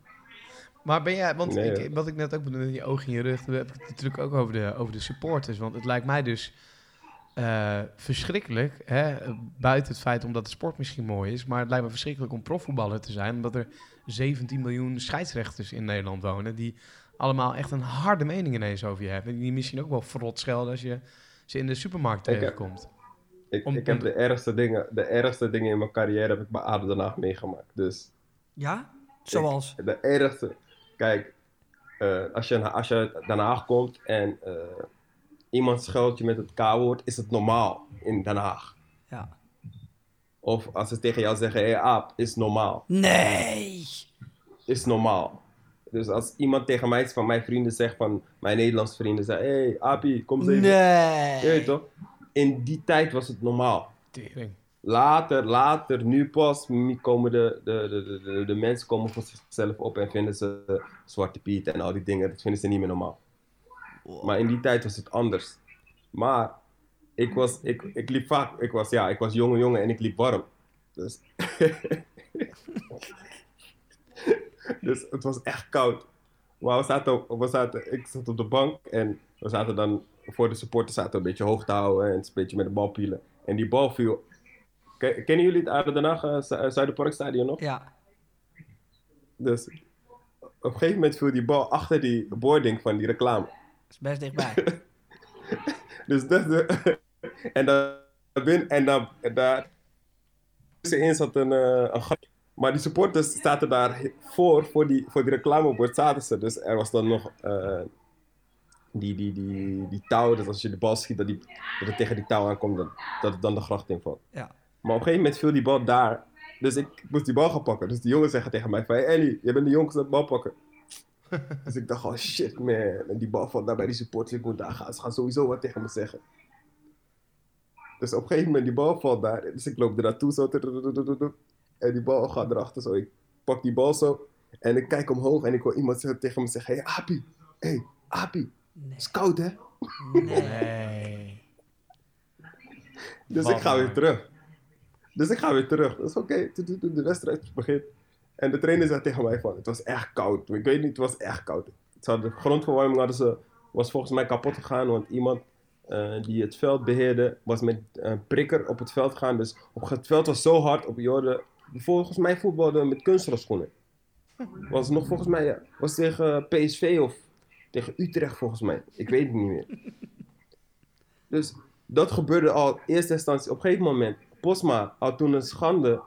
Maar ben jij, want Nee, ik, wat ik net ook bedoelde, die ogen in je rug, dan heb ik het natuurlijk ook over de, over de supporters. Want het lijkt mij dus eh, verschrikkelijk, hè, buiten het feit omdat de sport misschien mooi is, maar het lijkt me verschrikkelijk om profvoetballer te zijn, omdat er 17 miljoen scheidsrechters in Nederland wonen, die allemaal echt een harde mening ineens over je hebben. En die misschien ook wel verrot schelden als je ze in de supermarkt Ik heb- tegenkomt. Ik, Om- ik heb de ergste, dingen, de ergste dingen in mijn carrière heb ik bij Adem de Nacht meegemaakt. Dus Ja? Zoals? De ergste. Kijk, eh, als, je, als je Den Haag komt en eh, iemand scheldt je met het K-woord, is het normaal in Den Haag. Ja. Of als ze tegen jou zeggen, hé hey, aap, is normaal. Nee. Is normaal. Dus als iemand tegen mij van mijn vrienden zegt, van mijn Nederlandse vrienden, zeggen, hé hey, Apie, kom eens even. Nee. Je weet toch? In die tijd was het normaal. Tering. Later, later, nu pas nu komen de, de, de, de, de, de mensen komen voor zichzelf op en vinden ze Zwarte Piet en al die dingen, dat vinden ze niet meer normaal. Maar in die tijd was het anders. Maar ik was, ik, ik liep vaak, ik was, ja, ik was jonge jongen en ik liep warm. Dus, dus het was echt koud. Maar we zaten, we zaten, ik zat op de bank en we zaten dan voor de supporters zaten een beetje hoog te houden en een beetje met de bal pielen. En die bal viel. Ken- Kennen jullie het Aarde Den Haag eh, Zuiderparkstadion nog? Ja. Dus op een gegeven moment viel die bal achter die boarding van die reclame. Is best dichtbij. Dus dat de, en dan binnen, en en daar tussenin zat een, eh, een gat. Maar die supporters zaten daar voor, voor die, voor die reclamebord zaten ze. Dus er was dan nog eh, die, die, die, die touw, dat als je de bal schiet, dat, die, dat het tegen die touw aankomt, dat, dat het dan de gracht invalt. Ja. Maar op een gegeven moment viel die bal daar. Dus ik moest die bal gaan pakken. Dus die jongens zeggen tegen mij van, hey Ellie, je bent de jongste de bal pakken. dus ik dacht, oh shit man. En die bal valt daar bij die supporters. Ik moet daar gaan. Ze gaan sowieso wat tegen me zeggen. Dus op een gegeven moment, die bal valt daar. Dus ik loop er naartoe zo. En die bal gaat erachter zo. Ik pak die bal zo. En ik kijk omhoog en ik hoor iemand tegen me zeggen, hey Apie. Hey, Apie. Het is koud hè? Nee. Dus Wat ik ga weer terug. Dus ik ga weer terug. Dat is oké. De wedstrijd begint. En de trainer zei tegen mij van, het was echt koud. Ik weet niet, het was echt koud. Ze de grondverwarming hadden ze, was volgens mij kapot gegaan, want iemand eh, die het veld beheerde, was met een prikker op het veld gaan. Dus op het veld was zo hard op Jorden. Volgens mij voetbalde met kunstgras-schoenen. Was nog volgens mij, ja, was tegen PSV of tegen Utrecht volgens mij. Ik weet het niet meer. Dus dat gebeurde al in eerste instantie. Op een gegeven moment, Posma had toen een schande,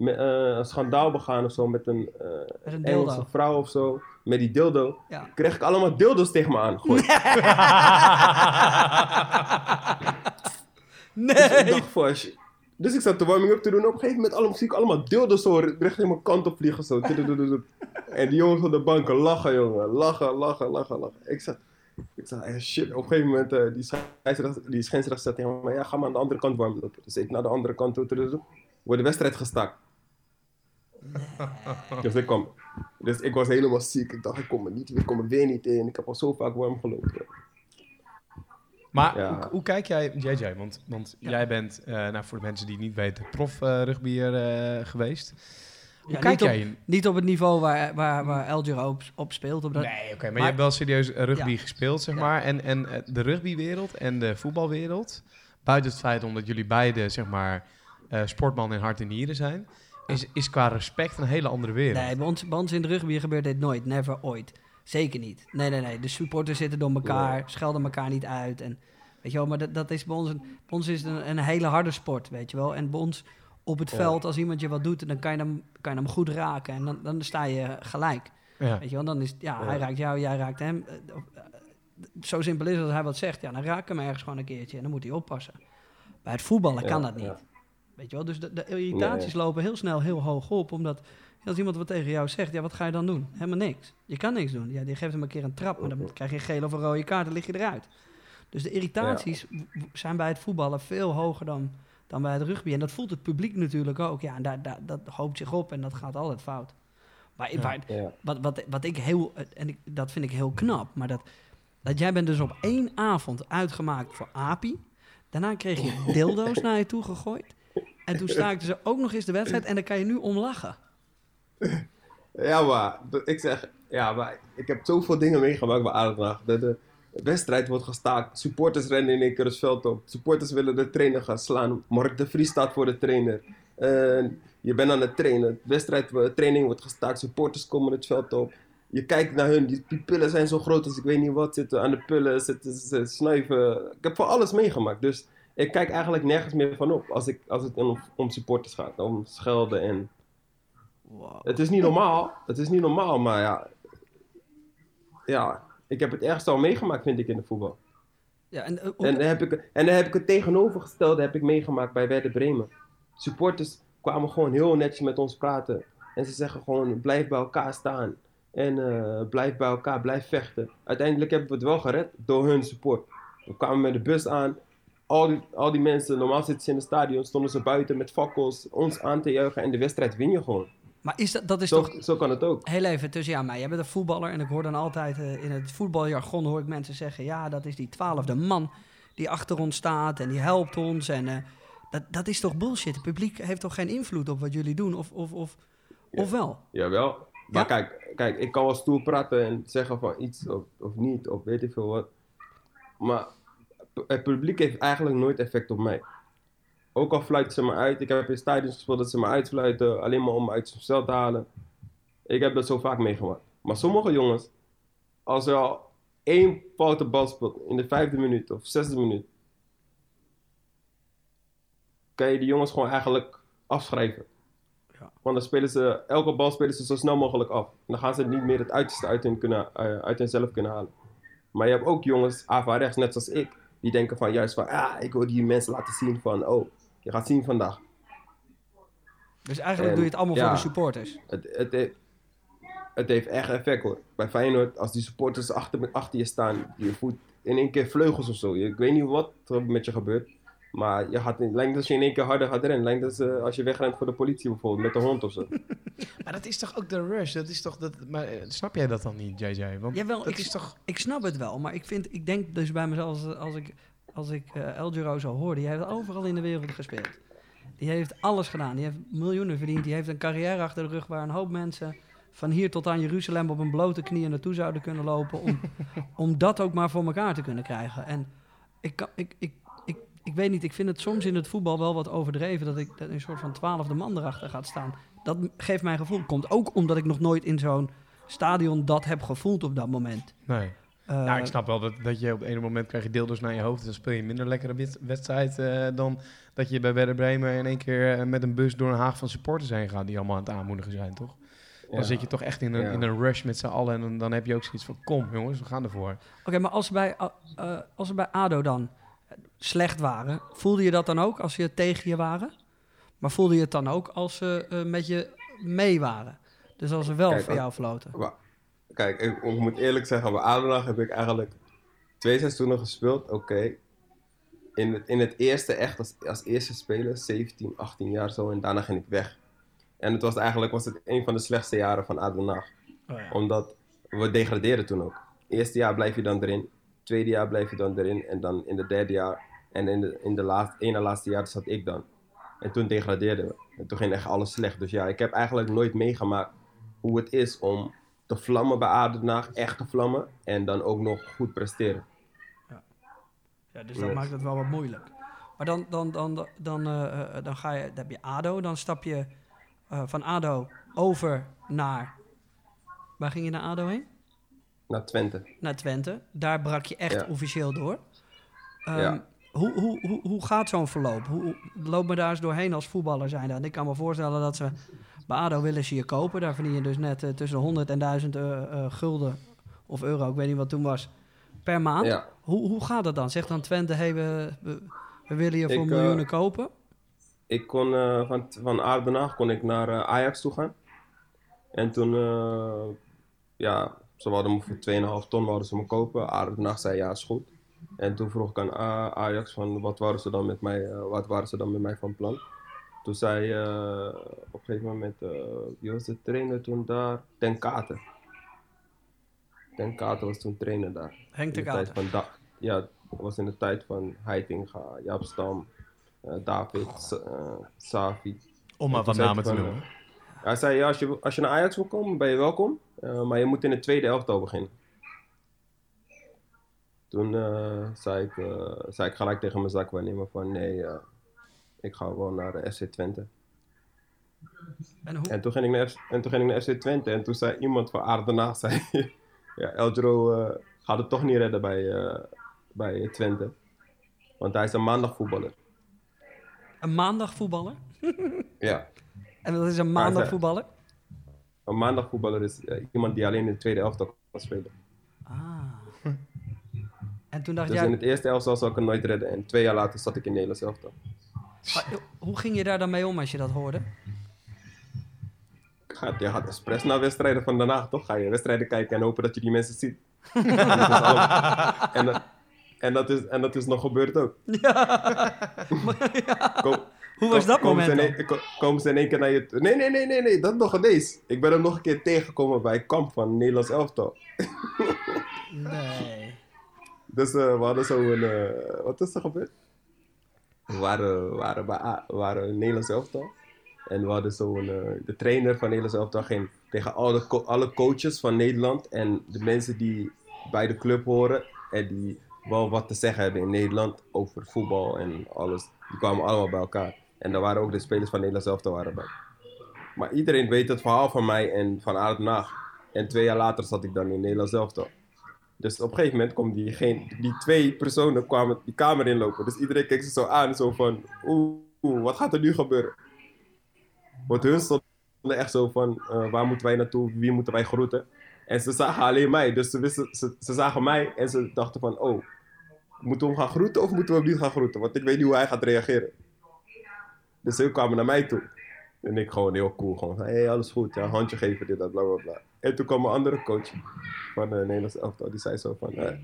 me- eh, een schandaal begaan of zo met een, eh, Met een. Engelse vrouw of zo. Met die dildo. Ja. Kreeg ik allemaal dildo's tegen me. Dus ik Nee! dacht van, shit. Dus ik zat de warming up te doen. Op een gegeven moment alle muziek, allemaal dildo's zo richting mijn kant op vliegen. Zo. En die jongens op de banken lachen, jongen. Lachen, lachen, lachen, lachen. Ik zat, ik zat eh, shit. Op een gegeven moment, die scheidsrechter die scheidsrechter zat tegen me. Ja, ga maar aan de andere kant warmen up. Dus ik naar de andere kant toe. Wordt de wedstrijd gestaakt. Dus ik kwam. Dus ik was helemaal ziek. Ik dacht, ik kom er niet, ik kom er weer niet in. Ik heb al zo vaak warm gelopen. Maar Ja. hoe, hoe kijk jij, JJ, want, want jij bent, eh, nou, voor de mensen die het niet weten, prof eh rugbyer eh, geweest. Hoe Ja, kijk niet, op, jij in? niet op het niveau waar, waar, waar Elgiro op, op speelt. Op dat, Nee, oké, maar, maar- je hebt wel serieus rugby Ja. gespeeld, zeg Ja. maar. En, en de rugbywereld en de voetbalwereld, buiten het feit omdat jullie beide, zeg maar, eh, sportman in hart en nieren zijn, is, is qua respect een hele andere wereld. Nee, bij ons, bij ons in de rugby gebeurt dit nooit. Never, ooit. Zeker niet. Nee, nee, nee. De supporters zitten door elkaar, schelden elkaar niet uit. En, weet je wel, maar dat, dat is bij ons, een, bij ons is het een, een hele harde sport, weet je wel. En bij ons op het veld, als iemand je wat doet, dan kan je hem, kan je hem goed raken. En dan, dan sta je gelijk. Ja. Weet je wel, dan is ja, Ja. hij raakt jou, jij raakt hem. Eh, of, eh, Zo simpel is het als hij wat zegt. Ja, dan raak ik hem ergens gewoon een keertje en dan moet hij oppassen. Bij het voetballen kan dat niet. Weet je wel, dus de, de irritaties lopen heel snel heel hoog op, omdat als iemand wat tegen jou zegt, ja, wat ga je dan doen? Helemaal niks. Je kan niks doen. Ja, die geeft hem een keer een trap, maar dan krijg je een gele of een rode kaart, dan lig je eruit. Dus de irritaties zijn bij het voetballen veel hoger dan, dan bij het rugby. En dat voelt het publiek natuurlijk ook. Ja, en daar, daar, dat hoopt zich op en dat gaat altijd fout. Maar Ja. waar- Ja. wat, wat, wat ik heel, en ik, dat vind ik heel knap, maar dat, dat jij bent dus op één avond uitgemaakt voor API. Daarna kreeg je dildo's naar je toe gegooid. En toen staakten ze ook nog eens de wedstrijd en daar kan je nu om lachen. Ja, maar ik zeg, ja, maar ik heb zoveel dingen meegemaakt bij Aardendag. De, de wedstrijd wordt gestaakt, supporters rennen in één keer het veld op, supporters willen de trainer gaan slaan. Mark de Vries staat voor de trainer. Eh, je bent aan het trainen, de wedstrijd, de training wordt gestaakt, supporters komen het veld op. Je kijkt naar hun, die pupillen zijn zo groot als ik weet niet wat, zitten aan de pullen, zitten ze snuiven. Ik heb van alles meegemaakt, dus ik kijk eigenlijk nergens meer van op als, ik, als het om, om supporters gaat, om schelden en... Wow. Het is niet normaal. Het is niet normaal, maar ja. Ja, ik heb het ergste al meegemaakt, vind ik, in de voetbal. Ja, en, hoe- En dan heb ik, en dan heb ik het tegenovergestelde heb ik meegemaakt bij Werder Bremen. Supporters kwamen gewoon heel netjes met ons praten. En ze zeggen gewoon, blijf bij elkaar staan. En eh, blijf bij elkaar, blijf vechten. Uiteindelijk hebben we het wel gered door hun support. We kwamen met de bus aan. Al die, al die mensen, normaal zitten ze in het stadion, stonden ze buiten met fakkels, ons aan te juichen. En de wedstrijd win je gewoon. maar is dat, dat is Zo, toch... zo kan het ook. Heel even tussen jou en mij. Jij bent een voetballer en ik hoor dan altijd eh, in het voetbaljargon hoor ik mensen zeggen... ja, dat is die twaalfde man die achter ons staat en die helpt ons. En eh, dat, dat is toch bullshit? Het publiek heeft toch geen invloed op wat jullie doen? Of, of, of, of wel? Jawel. Maar Ja? kijk, kijk, ik kan wel stoer praten en zeggen van iets of, of niet, of weet ik veel wat. Maar het publiek heeft eigenlijk nooit effect op mij. Ook al fluiten ze me uit. Ik heb in stadions gespeeld dat ze me uitfluiten, alleen maar om me uit zijn cel te halen. Ik heb dat zo vaak meegemaakt. Maar sommige jongens, als er al één foute bal speelt in de vijfde minuut of zesde minuut, kan je die jongens gewoon eigenlijk afschrijven. Want dan spelen ze, elke bal spelen ze zo snel mogelijk af. En dan gaan ze niet meer het uiterste uit, hun kunnen, eh, uit hunzelf kunnen halen. Maar je hebt ook jongens, averechts, net zoals ik, die denken van juist van, ah, ik wil die mensen laten zien van, oh, je gaat zien vandaag. Dus eigenlijk En, doe je het allemaal ja. voor de supporters. Het, het, heeft, het heeft echt effect hoor. Bij Feyenoord, als die supporters achter, achter je staan, je voelt in één keer vleugels of zo. Je- Ik weet niet wat er met je gebeurt. Maar je gaat, in- lijkt als je in één keer harder gaat rennen. Lijkt als, eh, als je wegrent voor de politie bijvoorbeeld, met de hond of zo. Maar dat is toch ook de rush? Dat is toch dat, maar eh, snap jij dat dan niet, JJ? Want Jawel, dat ik- is toch... Ik snap het wel, maar ik, vind, ik denk dus bij mezelf, als, als ik, als ik eh El Giro zo hoor, die heeft overal in de wereld gespeeld. Die heeft alles gedaan, die heeft miljoenen verdiend, die heeft een carrière achter de rug waar een hoop mensen van hier tot aan Jeruzalem op een blote knieën naartoe zouden kunnen lopen om, om dat ook maar voor elkaar te kunnen krijgen. En ik, kan, ik, ik, ik, weet niet, ik vind het soms in het voetbal wel wat overdreven dat ik dat een soort van twaalfde man erachter gaat staan. Dat geeft mij gevoel. Komt ook omdat ik nog nooit in zo'n stadion dat heb gevoeld op dat moment. Nee. Eh, ja, ik snap wel dat, dat je op een moment krijg je deeldoos naar je hoofd. Dan speel je een minder lekkere wed- wedstrijd eh, dan dat je bij Werder Bremen in één keer eh, met een bus door een haag van supporters heen gaat die allemaal aan het aanmoedigen zijn, toch? Dan Ja. zit je toch echt in een, Ja. in een rush met z'n allen en dan, dan heb je ook zoiets van kom jongens, we gaan ervoor. Oké, maar als bij, als bij ADO dan slecht waren, voelde je dat dan ook als ze tegen je waren? Maar voelde je het dan ook als ze eh, met je mee waren? Dus als ze wel Kijk, voor jou floten? Kijk, ik, ik moet eerlijk zeggen, bij Adendag heb ik eigenlijk twee seizoenen gespeeld. Oké. In, het, in het eerste echt als, als eerste speler, 17, 18 jaar zo. En daarna ging ik weg. En het was eigenlijk was het een van de slechtste jaren van Adendag. Omdat we degradeerden toen ook. Eerste jaar blijf je dan erin. Tweede jaar blijf je dan erin. En dan in het derde jaar. En in de, in de laatste, ene laatste jaar zat ik dan. En toen degradeerden we. En toen ging echt alles slecht. Dus ja, ik heb eigenlijk nooit meegemaakt hoe het is om te vlammen bij Adendag. Echt te vlammen. En dan ook nog goed presteren. Ja, dus dat Ja. maakt het wel wat moeilijk. Maar dan, dan, dan, dan, eh, eh, dan, ga je, dan heb je ADO, dan stap je eh, van ADO over naar... Waar ging je naar ADO heen? Naar Twente. Naar Twente. Daar brak je echt Ja. officieel door. Ehm, Ja. hoe, hoe, hoe, hoe gaat zo'n verloop? Hoe, loop me daar eens doorheen als voetballer zijn. En ik kan me voorstellen dat ze bij ADO willen ze je kopen. Daar verdien je dus net eh, tussen de 100 en 1000 eh, eh, gulden of euro, ik weet niet wat toen was, per maand. Ja. Hoe, hoe gaat dat dan? Zegt dan Twente, hey, we, we, we willen je voor Ik, miljoenen kopen? Ik kon van, van Aardenhaag kon ik naar Ajax toe gaan. En toen, ja, ze hadden me voor 2,5 ton ze me kopen. Aardenhaag zei ja, is goed. En toen vroeg ik aan Ajax van wat waren ze dan met mij, eh, wat waren ze dan met mij van plan. Toen zei eh, op een gegeven moment, eh, wie was de trainer toen daar? Ten Katen. Ten Katen was toen trainer daar. Henk de In de tijd Katen. van Da- ja, dat was in de tijd van Heitinga, Jaap Stam, David, Sa- Savi. Om maar wat namen te noemen. Hij zei, ja, als je, als je naar Ajax wil komen, ben je welkom. eh, maar je moet in het tweede elftal beginnen. Toen eh, zei, ik, eh, zei ik gelijk tegen mijn zakwaarnemer van, nee, ik ga wel naar de FC Twente. En hoe, En toen ging ik naar, en toen ging ik naar FC Twente en toen zei iemand van Aardenaag, zei, ja, Eldro gaat het toch niet redden bij, bij Twente. Want hij is een maandagvoetballer. een maandag voetballer? Ja, En wat is een hij maandag zei- voetballer? een maandagvoetballer is eh, iemand die alleen in het tweede elftal kan spelen. Ah. En toen dacht Dus jij, in het eerste elftal zou ik hem nooit redden. En twee jaar later zat ik in het Nederlands elftal. maar, hoe ging je daar dan mee om als je dat hoorde? Je gaat expres naar wedstrijden van daarna, toch? Ga je wedstrijden kijken en hopen dat je die mensen ziet. en, dat allemaal- en, dat- en, dat is, en dat is nog gebeurd ook. Kom- Hoe was dat komen ze moment in dan? één- ko- Komen ze in één keer naar je... toe. Nee, nee, nee, nee, nee, dat nog ineens. Ik ben hem nog een keer tegengekomen bij kamp van Nederlands elftal. Nee. Dus eh, we hadden zo een... eh, wat is er gebeurd? We waren, waren bij A- we waren Nederlands elftal. En we hadden zo een... eh, de trainer van Nederlands elftal ging tegen alle, co- alle coaches van Nederland. En de mensen die bij de club horen. En die wel wat te zeggen hebben in Nederland over voetbal en alles. Die kwamen allemaal bij elkaar. En daar waren ook de spelers van Nederlands elftal waren bij. Maar iedereen weet het verhaal van mij en van Aard. En twee jaar later zat ik dan in Nederlands elftal. Dus op een gegeven moment komen die, twee personen kwamen die kamer inlopen. Dus iedereen keek ze zo aan, zo van, oeh, wat gaat er nu gebeuren? Want hun stonden echt zo van, eh, waar moeten wij naartoe, wie moeten wij groeten? En ze zagen alleen mij, dus ze, wisten, ze, ze zagen mij en ze dachten van, oh, moeten we hem gaan groeten of moeten we hem niet gaan groeten? Want ik weet niet hoe hij gaat reageren. Dus ze kwamen naar mij toe. En ik gewoon heel cool, gewoon hey, alles goed, ja, handje geven, dit, dat, bla, bla, bla. En toen kwam een andere coach van de Nederlandse elftal, die zei zo van, eh,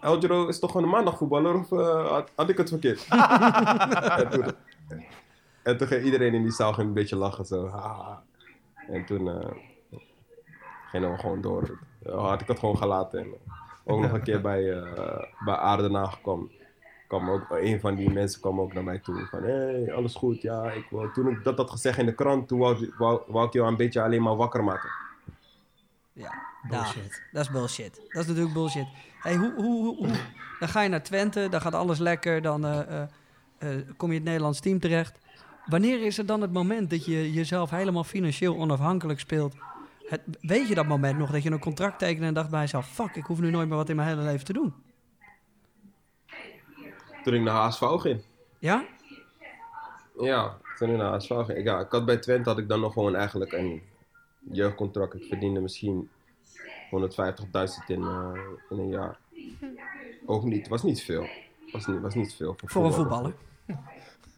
Eldro is toch gewoon een maandagvoetballer of eh, had, had ik het verkeerd? en, toen, en toen ging iedereen in die zaal ging een beetje lachen, zo, haha. En toen eh, gingen we gewoon door. Eh, had ik het gewoon gelaten. En ook nog een keer bij, eh bij Aardenaar gekomen. Kwam ook, een van die mensen kwam ook naar mij toe. Van, hey, alles goed? Ja, ik wou, toen ik dat had gezegd in de krant, toen wou, wou, wou ik jou een beetje alleen maar wakker maken. Ja, Bullshit. dat is bullshit. Dat is natuurlijk bullshit. Hey, hoe, hoe, hoe, hoe- dan ga je naar Twente, dan gaat alles lekker, dan eh, eh, eh, kom je het Nederlands team terecht. Wanneer is er dan het moment dat je jezelf helemaal financieel onafhankelijk speelt? Het, weet je dat moment nog dat je een contract tekende en dacht bij jezelf: fuck, ik hoef nu nooit meer wat in mijn hele leven te doen? Toen ik naar HSV ging. Ja? Ja, toen ik naar HSV ging. Ja, ik had bij Twente had ik dan nog gewoon eigenlijk een jeugdcontract. Ik verdiende misschien 150.000 in, eh, in een jaar. Ook niet, was niet veel. Was niet, was niet veel. Voor een voetballer.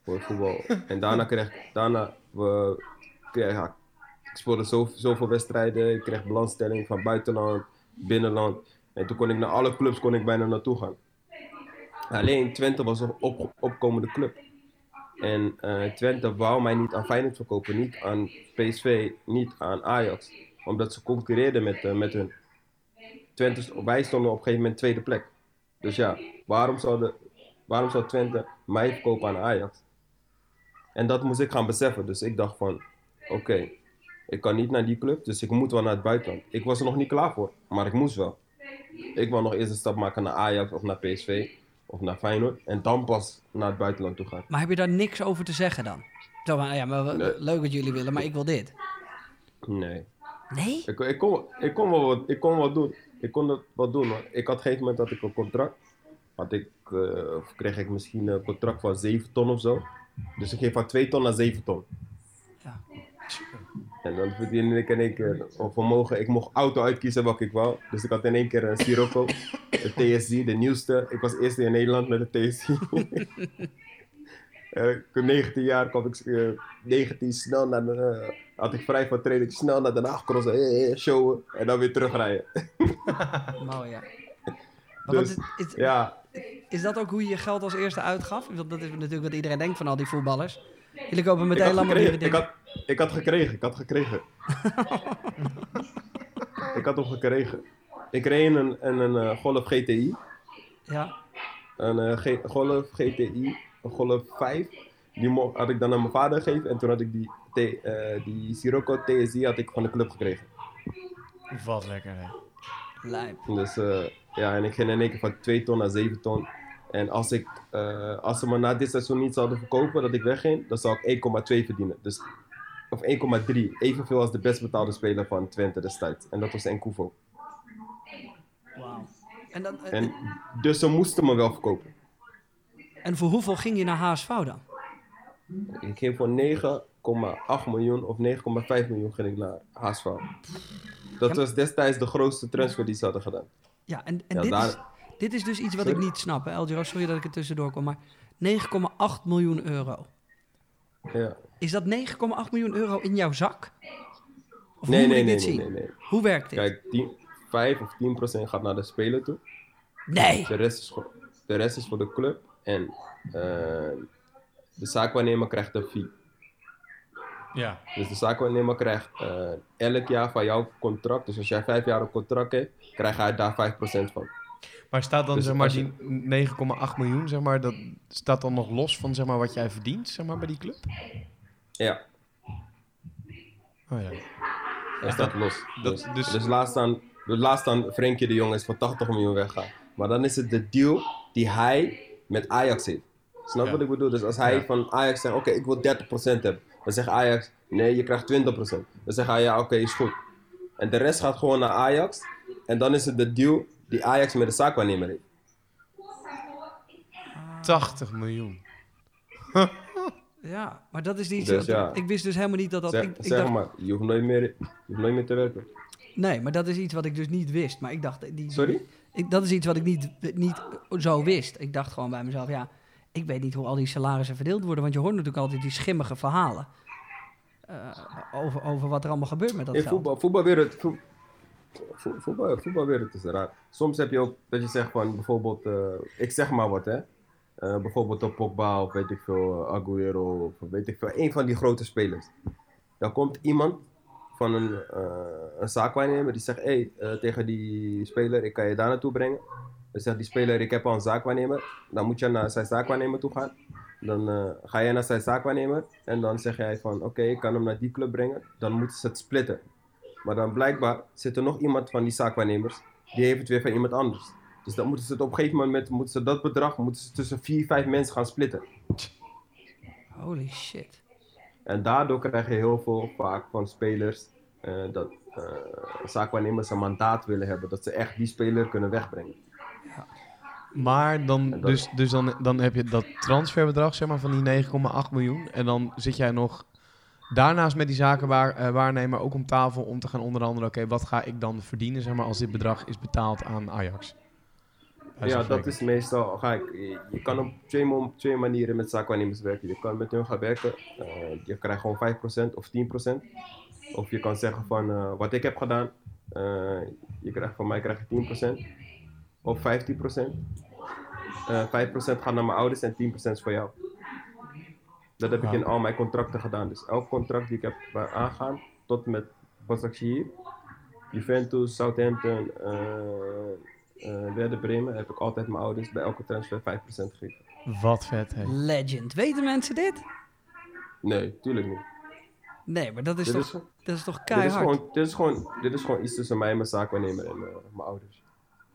Voor voetbal. En daarna kreeg ik, daarna, we, kreeg, ja, ik speelde zo, zoveel wedstrijden. Ik kreeg belangstelling van buitenland, binnenland. En toen kon ik naar alle clubs kon ik bijna naartoe gaan. Alleen Twente was een op, opkomende club. En eh, Twente wou mij niet aan Feyenoord verkopen, niet aan PSV, niet aan Ajax. Omdat ze concurreerden met, eh, met hun. Twente, wij stonden op een gegeven moment tweede plek. Dus ja, waarom zou, de, waarom zou Twente mij verkopen aan Ajax? En dat moest ik gaan beseffen. Dus ik dacht van, oké, ik kan niet naar die club, dus ik moet wel naar het buitenland. Ik was er nog niet klaar voor, maar ik moest wel. Ik wil nog eerst een stap maken naar Ajax of naar PSV of naar Feyenoord. En dan pas naar het buitenland toe gaan. Maar heb je daar niks over te zeggen dan? Zo ja, maar Nee. leuk wat jullie willen, maar ik wil dit. Nee. Nee? Ik, ik, kon, ik, kon wel wat, ik kon wat doen. Ik kon dat wat doen. Maar ik had op een gegeven moment had ik een contract. Had ik, eh, of kreeg ik misschien een contract van 7 ton of zo. Dus ik ging van 2 ton naar 7 ton. Ja. En dan verdiende ik in één keer een vermogen. Ik mocht auto uitkiezen wat ik wou. Dus ik had in één keer een Sirocco, de TSI, de nieuwste. Ik was eerste in Nederland met de. Eh, was 19 jaar kwam ik eh, 19 snel naar de, eh, had ik vrij van training snel naar Den Haag crossen, eh, eh, showen en dan weer terugrijden. Mooi, ja. Dus, is, is, Ja, is dat ook hoe je je geld als eerste uitgaf? Want dat is natuurlijk wat iedereen denkt van al die voetballers. Jullie kopen meteen allemaal weer ik, dingen. had, ik had gekregen, ik had gekregen. ik had hem gekregen. Ik reed een, een, een eh, Golf GTI. Ja. Een eh, Golf GTI, een Golf 5. Die had ik dan aan mijn vader gegeven. En toen had ik die, eh, die Sirocco TSI had ik van de club gekregen. Wat lekker, hè? Lijp. Dus eh, ja, en ik ging in één keer van 2 ton naar 7 ton. En als, ik, eh, als ze me na dit seizoen niet zouden verkopen, dat ik wegging, dan zou ik 1,2 verdienen. Dus, of 1,3. Evenveel als de best betaalde speler van Twente destijds. En dat was Nkuvo. Wauw. En, dan, eh, En dus ze moesten me wel verkopen. en voor hoeveel ging je naar HSV dan? Ik ging voor 9,8 miljoen of 9,5 miljoen ging ik naar HSV. Dat was destijds de grootste transfer die ze hadden gedaan. Ja, en, en Ja, dit, daar- is, dit is dus iets wat Sorry? ik niet snap. Hè? Sorry dat ik er tussendoor kom, maar 9,8 miljoen euro. Ja. Is dat 9,8 miljoen euro in jouw zak? Of Nee, hoe moet nee, ik nee, dit nee, zien? nee, nee. Hoe werkt dit? Kijk, 10, 5 of 10 procent gaat naar de speler toe. nee! De rest is, voor- de rest is voor de club. En eh, de zaakwaarnemer krijgt een fee. Ja. Dus de zaakwaarnemer krijgt eh, elk jaar van jouw contract. Dus als jij vijf jaar een contract hebt, krijg hij daar 5% van. Maar staat dan Dus zeg maar je- die 9,8 miljoen, zeg maar, dat staat dan nog los van zeg maar wat jij verdient, zeg maar, bij die club? Ja, Oh ja. dat staat los. dat- dus, dus- dus... laatst dan, dus laatst dan Frenkie de Jong is voor 80 miljoen weggaan. Maar dan is het de deal die hij met Ajax heeft. Snap Ja. wat ik bedoel? Dus als hij Ja. van Ajax zegt, oké, ik wil 30% hebben. Dan zegt Ajax, nee, je krijgt 20%. Dan zegt hij, ja, oké, is goed. En de rest gaat gewoon naar Ajax. En dan is het de deal die Ajax met de zaakwaarnemer heeft. 80 miljoen. Ja, maar dat is iets... Dus ja. Ik wist dus helemaal niet dat dat... zeg ik, ik zeg dacht, maar, je hoeft, nooit meer, je hoeft nooit meer te werken. Nee, maar dat is iets wat ik dus niet wist. Maar ik dacht... Die, Sorry? Ik, dat is iets wat ik niet, niet zo wist. Ik dacht gewoon bij mezelf, ja... Ik weet niet hoe al die salarissen verdeeld worden. Want je hoort natuurlijk altijd die schimmige verhalen. eh, over, over wat er allemaal gebeurt met dat In geld. voetbal, voetbalwereld, vo- vo- voetbal, voetbalwereld is raar. Soms heb je ook dat je zegt van bijvoorbeeld, eh, ik zeg maar wat hè. Eh, bijvoorbeeld op Pogba of weet ik veel, Aguero of weet ik veel, een van die grote spelers. Dan komt iemand van een, eh, een zaakwaarnemer die zegt, hé, hey, tegen die speler, ik kan je daar naartoe brengen. Dan zegt die speler, ik heb al een zaakwaarnemer. Dan moet je naar zijn zaakwaarnemer toe gaan. Dan ga jij naar zijn zaakwaarnemer en dan zeg jij van, oké, ik kan hem naar die club brengen. Dan moeten ze het splitten. Maar dan blijkbaar zit er nog iemand van die zaakwaarnemers, die heeft het weer van iemand anders. Dus dan moeten ze het op een gegeven moment, moeten ze dat bedrag moeten ze tussen vier, vijf mensen gaan splitten. Holy shit. En daardoor krijg je heel veel vaak van spelers eh, dat eh zaakwaarnemers een mandaat willen hebben. Dat ze echt die speler kunnen wegbrengen. Maar dan, dat- dus, dus dan, dan heb je dat transferbedrag zeg maar, van die 9,8 miljoen. En dan zit jij nog daarnaast met die zakenwaarnemer ook om tafel om te gaan onderhandelen. Oké, wat ga ik dan verdienen zeg maar, als dit bedrag is betaald aan Ajax? Ja, dat is meestal. Ga ik, je, kan op twee, twee manieren met zaakwaarnemers werken. Je kan met hun gaan werken, eh, je krijgt gewoon 5% of 10%. Of je kan zeggen van eh, wat ik heb gedaan, eh, je krijgt, van mij krijg je 10% of 15%. Eh 5% gaat naar mijn ouders en 10% is voor jou. Dat heb ik in al mijn contracten gedaan. Dus elk contract die ik heb eh, aangaan, tot met Başakşehir, Juventus, Southampton, eh eh Werder Bremen, heb ik altijd mijn ouders bij elke transfer 5% gegeven. Wat vet, hè? Legend. Weten mensen dit? Nee, tuurlijk niet. Nee, maar dat is, Dit toch, is, dat is toch dit, is keihard? gewoon, dit, is gewoon, dit is gewoon iets tussen mij en mijn zaakwaarnemer en mijn ouders.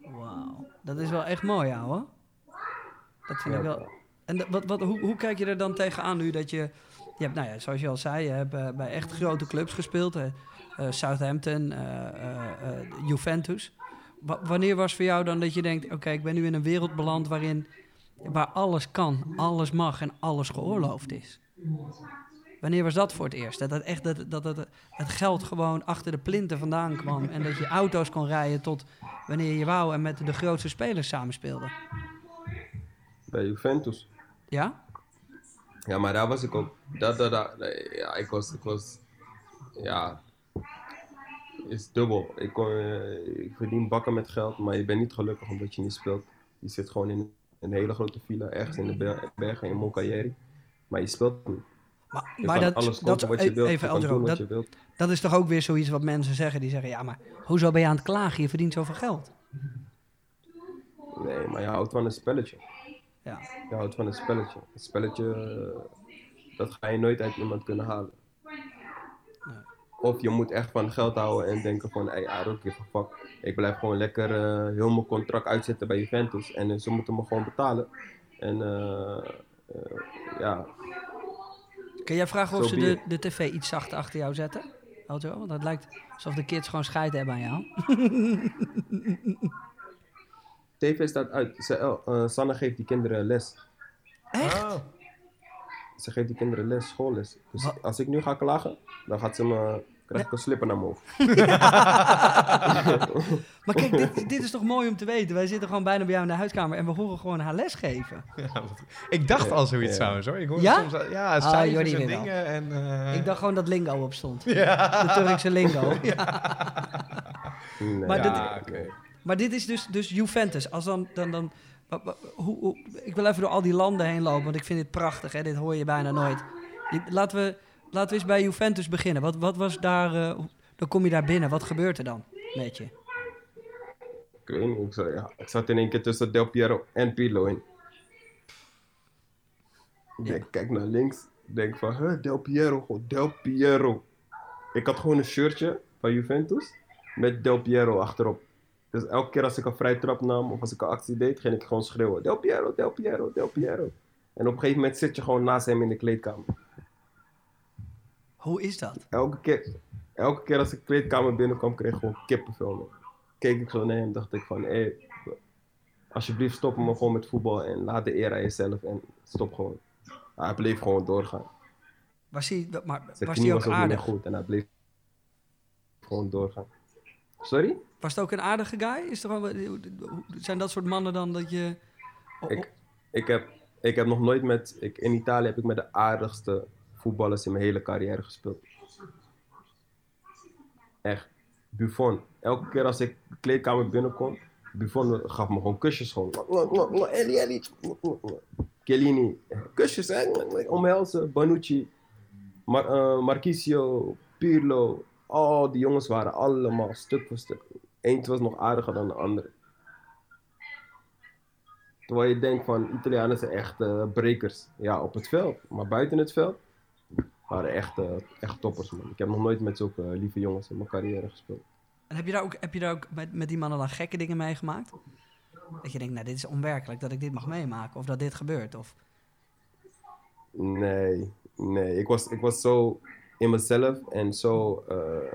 Wauw. Dat is wel echt mooi, ouwe. Dat vind ik Ja. wel... En wat, wat, hoe, hoe kijk je er dan tegenaan nu dat je... Je hebt, nou ja, zoals je al zei, je hebt eh, bij echt grote clubs gespeeld. Eh, Southampton, eh, Juventus. Wa- wanneer was voor jou dan dat je denkt... Oké, ik ben nu in een wereld beland waarin... Waar alles kan, alles mag en alles geoorloofd is. Wanneer was dat voor het eerst? Dat, het, echt, dat, dat, dat het geld gewoon achter de plinten vandaan kwam. En dat je auto's kon rijden tot wanneer je wou en met de grootste spelers samenspeelde. Bij Juventus. Ja? Ja, maar daar was ik ook. Dat, dat, dat, ja, ik was, ik was. Ja. Is dubbel. Ik, kon, eh, ik verdien bakken met geld, maar je bent niet gelukkig omdat je niet speelt. Je zit gewoon in een hele grote villa ergens in de ber- bergen in Moncalieri. Maar je speelt niet. Maar, maar dat, alles dat, wat je wilt. even Eldro, wat dat, je wilt. dat is toch ook weer zoiets wat mensen zeggen. Die zeggen, ja, maar hoezo ben je aan het klagen? Je verdient zoveel geld. Nee, maar je houdt van een spelletje. Ja. Je houdt van een spelletje. Een spelletje, dat ga je nooit uit iemand kunnen halen. Of je moet echt van geld houden en denken van, hey, I don't give a fuck. Ik blijf gewoon lekker eh, heel mijn contract uitzetten bij Juventus. En eh, ze moeten me gewoon betalen. En eh, ja, Kun jij vragen of ze de, de tv iets zachter achter jou zetten? Want het lijkt alsof de kids gewoon scheid hebben aan jou. TV staat uit. Ze, eh, Sanne geeft die kinderen les. Echt? Ze geeft die kinderen les, schoolles. Dus als ik nu ga klagen, dan gaat ze me, krijg ik een slipper naar mijn hoofd. Maar kijk, dit, dit is toch mooi om te weten. Wij zitten gewoon bijna bij jou in de huiskamer en we horen gewoon haar les geven. Ja, ik dacht al zoiets Ja. trouwens hoor. Ik hoorde Ja? soms al- ja, Ah, cijfers en dingen. En, eh, Ik dacht gewoon dat lingo op stond. Ja. De Turkse lingo. Ja. Nee, Maar ja, dit- oké. Maar dit is dus, dus Juventus. Als dan, dan, dan, hoe, hoe- ik wil even door al die landen heen lopen, want ik vind dit prachtig. Hè? Dit hoor je bijna nooit. Laten we, laten we eens bij Juventus beginnen. Wat, wat was daar, hoe- dan kom je daar binnen. Wat gebeurt er dan met je? Ik weet niet, ik ja, ik zat in één keer tussen Del Piero en Pirlo in. Ik denk, kijk naar links, ik denk van, huh, Del Piero, Del Piero. Ik had gewoon een shirtje van Juventus met Del Piero achterop. Dus elke keer als ik een vrije trap nam of als ik een actie deed, ging ik gewoon schreeuwen, Del Piero, Del Piero, Del Piero. En op een gegeven moment zit je gewoon naast hem in de kleedkamer. Hoe is dat? Elke keer, elke keer als ik de kleedkamer binnenkwam, kreeg ik gewoon kippenvel. man. Keek ik zo naar hem, dacht ik van, hé, alsjeblieft stop me gewoon met voetbal en laat de eer aan jezelf en stop gewoon. Hij bleef gewoon doorgaan. Was hij, maar, Zijn was hij was ook aardig? goed en hij bleef gewoon doorgaan. Sorry? Was het ook een aardige guy? Is er wel, zijn dat soort mannen dan dat je... oh, Ik, ik, heb, ik heb nog nooit met, ik, in Italië heb ik met de aardigste voetballers in mijn hele carrière gespeeld. Echt. Buffon. Elke keer als ik de kleedkamer binnenkom, Buffon gaf me gewoon kusjes gewoon. Ellie, Ellie. Chiellini. Kusjes, hè. Omhelzen. Bonucci. Mar eh, Marquisio. Pirlo. Al die jongens waren allemaal stuk voor stuk. Eentje was nog aardiger dan de andere. Terwijl je denkt van Italianen zijn echt eh, brekers. Ja, op het veld. Maar buiten het veld. waren echt, eh, echt toppers, man. Ik heb nog nooit met zulke lieve jongens in mijn carrière gespeeld. En heb je daar ook, heb je daar ook met, met die mannen dan gekke dingen meegemaakt? Dat je denkt, nou, dit is onwerkelijk dat ik dit mag meemaken. Of dat dit gebeurt. Of... Nee, nee. Ik was, ik was zo in mezelf en zo eh,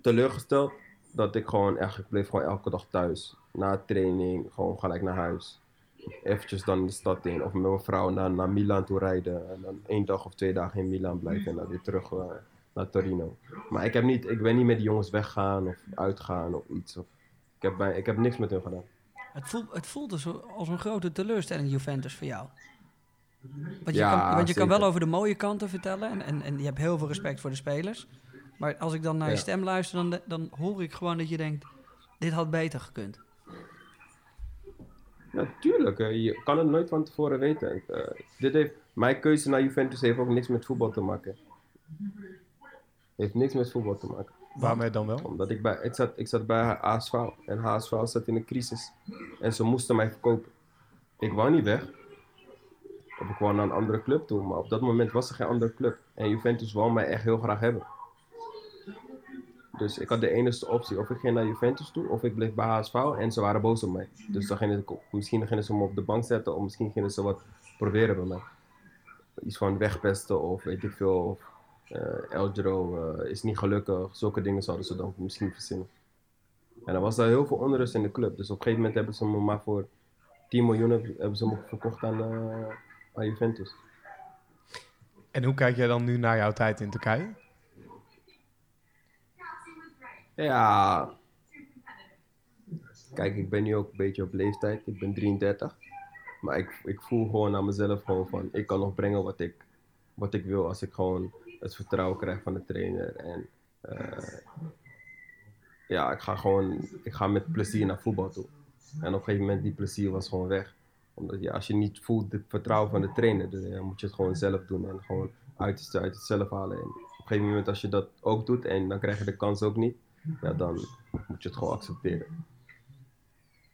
teleurgesteld dat ik gewoon echt, ik bleef gewoon elke dag thuis. Na training, gewoon gelijk naar huis. Eventjes dan de stad in of met mijn vrouw naar, naar Milaan toe rijden. En dan één dag of twee dagen in Milaan blijven en dan weer terug eh, naar Torino. Maar ik, heb niet, ik ben niet met die jongens weggaan of uitgaan of iets. Of, ik, heb bij, ik heb niks met hun gedaan. Het voelt, het voelt dus als een grote teleurstelling, Juventus, voor jou. Want je, Ja, kan, want je kan wel over de mooie kanten vertellen. En, en, en je hebt heel veel respect voor de spelers. Maar als ik dan naar je stem luister, dan, dan hoor ik gewoon dat je denkt... Dit had beter gekund. Natuurlijk, je kan het nooit van tevoren weten. Eh, dit heeft, mijn keuze naar Juventus heeft ook niks met voetbal te maken. Heeft niks met voetbal te maken. Waarmee dan wel? Omdat ik bij, ik zat, ik zat bij HSV en HSV zat in een crisis. En ze moesten mij verkopen. Ik wou niet weg. Of ik wou naar een andere club toe, maar op dat moment was er geen andere club. En Juventus wou mij echt heel graag hebben. Dus ik had de enige optie. Of ik ging naar Juventus toe, of ik bleef bij HSV en ze waren boos op mij. Dus dan gingen ze, misschien gingen ze me op de bank zetten, of misschien gingen ze wat proberen bij mij. Iets van wegpesten, of weet ik veel. Of, eh Eldro eh, is niet gelukkig. Zulke dingen zouden ze dan misschien verzinnen. En er was daar heel veel onrust in de club. Dus op een gegeven moment hebben ze me maar voor 10 miljoen hebben ze me verkocht aan, eh, aan Juventus. En hoe kijk jij dan nu naar jouw tijd in Turkije? Ja. Kijk, ik ben nu ook een beetje op leeftijd. Ik ben 33. Maar ik, ik voel gewoon aan mezelf gewoon van... Ik kan nog brengen wat ik, wat ik wil als ik gewoon het vertrouwen krijg van de trainer. En eh, ja, ik ga gewoon... Ik ga met plezier naar voetbal toe. En op een gegeven moment, die plezier was gewoon weg. Omdat ja, als je niet voelt het vertrouwen van de trainer... Dan ja, moet je het gewoon zelf doen. En gewoon uit, uit het zelf halen. En op een gegeven moment, als je dat ook doet... En dan krijg je de kans ook niet ja, dan moet je het gewoon accepteren.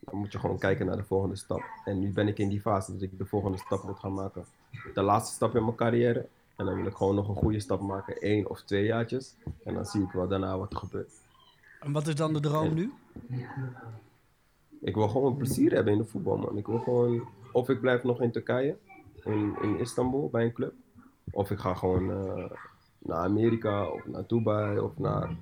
Dan moet je gewoon kijken naar de volgende stap. En nu ben ik in die fase dat ik de volgende stap moet gaan maken. De laatste stap in mijn carrière. En dan wil ik gewoon nog een goede stap maken, één of twee jaartjes. En dan zie ik wel daarna wat er gebeurt. En wat is dan de droom nu? Ik wil gewoon plezier hebben in de voetbal, man. Ik wil gewoon, of ik blijf nog in Turkije, in, in Istanbul, bij een club. Of ik ga gewoon eh, naar Amerika, of naar Dubai, of naar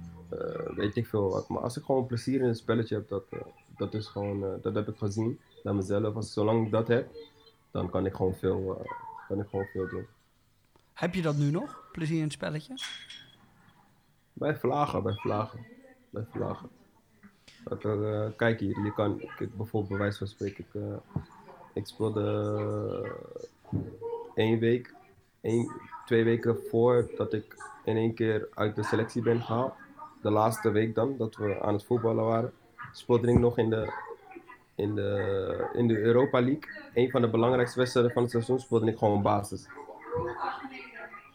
weet ik veel wat. Maar als ik gewoon plezier in het spelletje heb, dat, eh, dat is gewoon, eh, dat heb ik gezien naar mezelf. Als, zolang ik dat heb, dan kan ik gewoon veel, eh, kan ik gewoon veel doen. Heb je dat nu nog? Plezier in het spelletje? Bij vlagen, bij vlagen. Bij vlagen. Dat eh, kijk hier, je kan, ik, bijvoorbeeld bij wijze van spreken, ik, eh, ik speelde eh, één week, één, twee weken voordat ik in één keer uit de selectie ben gehaald. De laatste week dan, dat we aan het voetballen waren, speelde ik nog in de, in de, in de Europa League. Een van de belangrijkste wedstrijden van het seizoen speelde ik gewoon basis.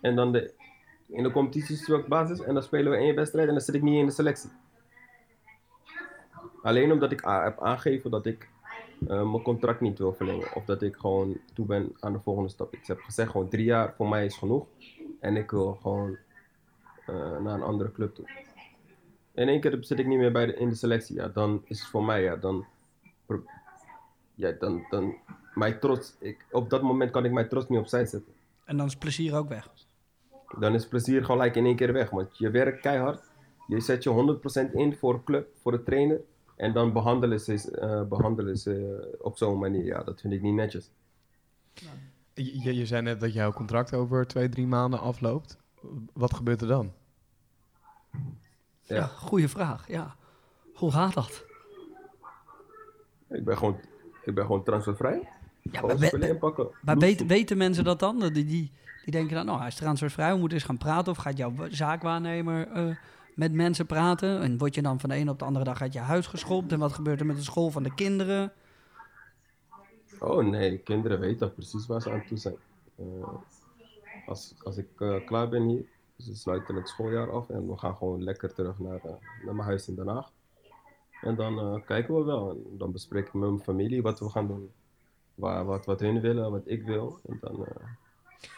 En dan de, in de competitie speel ik basis en dan spelen we één wedstrijd en dan zit ik niet in de selectie. Alleen omdat ik heb aangegeven dat ik eh, mijn contract niet wil verlengen. Of dat ik gewoon toe ben aan de volgende stap. Ik heb gezegd gewoon drie jaar voor mij is genoeg. En ik wil gewoon eh, naar een andere club toe. In één keer zit ik niet meer bij de, in de selectie. Ja, dan is het voor mij, ja, dan... Ja, dan, dan... Mijn trots... Ik, op dat moment kan ik mijn trots niet opzij zetten. En dan is plezier ook weg. Dan is plezier gelijk in één keer weg. Want je werkt keihard. Je zet je 100% in voor de club, voor de trainer. En dan behandelen ze, eh, behandelen ze eh, op zo'n manier. Ja, dat vind ik niet netjes. Je, je zei net dat jouw contract over twee, drie maanden afloopt. Wat gebeurt er dan? Ja, Ja. goede vraag. Ja. Hoe gaat dat? Ik ben gewoon, ik ben gewoon transfervrij. Ja, maar we-. Maar weten, weten mensen dat dan? Die, die, die denken dan, nou, hij is transfervrij, we moeten eens gaan praten. Of gaat jouw zaakwaarnemer eh, met mensen praten? En word je dan van de ene op de andere dag uit je huis geschopt? En wat gebeurt er met de school van de kinderen? Oh nee, de kinderen weten precies waar ze aan toe zijn. Eh, als, als ik eh, klaar ben hier, ze sluiten het schooljaar af en we gaan gewoon lekker terug naar, eh, naar mijn huis in Den Haag. En dan eh, kijken we wel. En dan bespreek ik met mijn familie wat we gaan doen. Waar, wat, wat hun willen, wat ik wil. En dan, eh,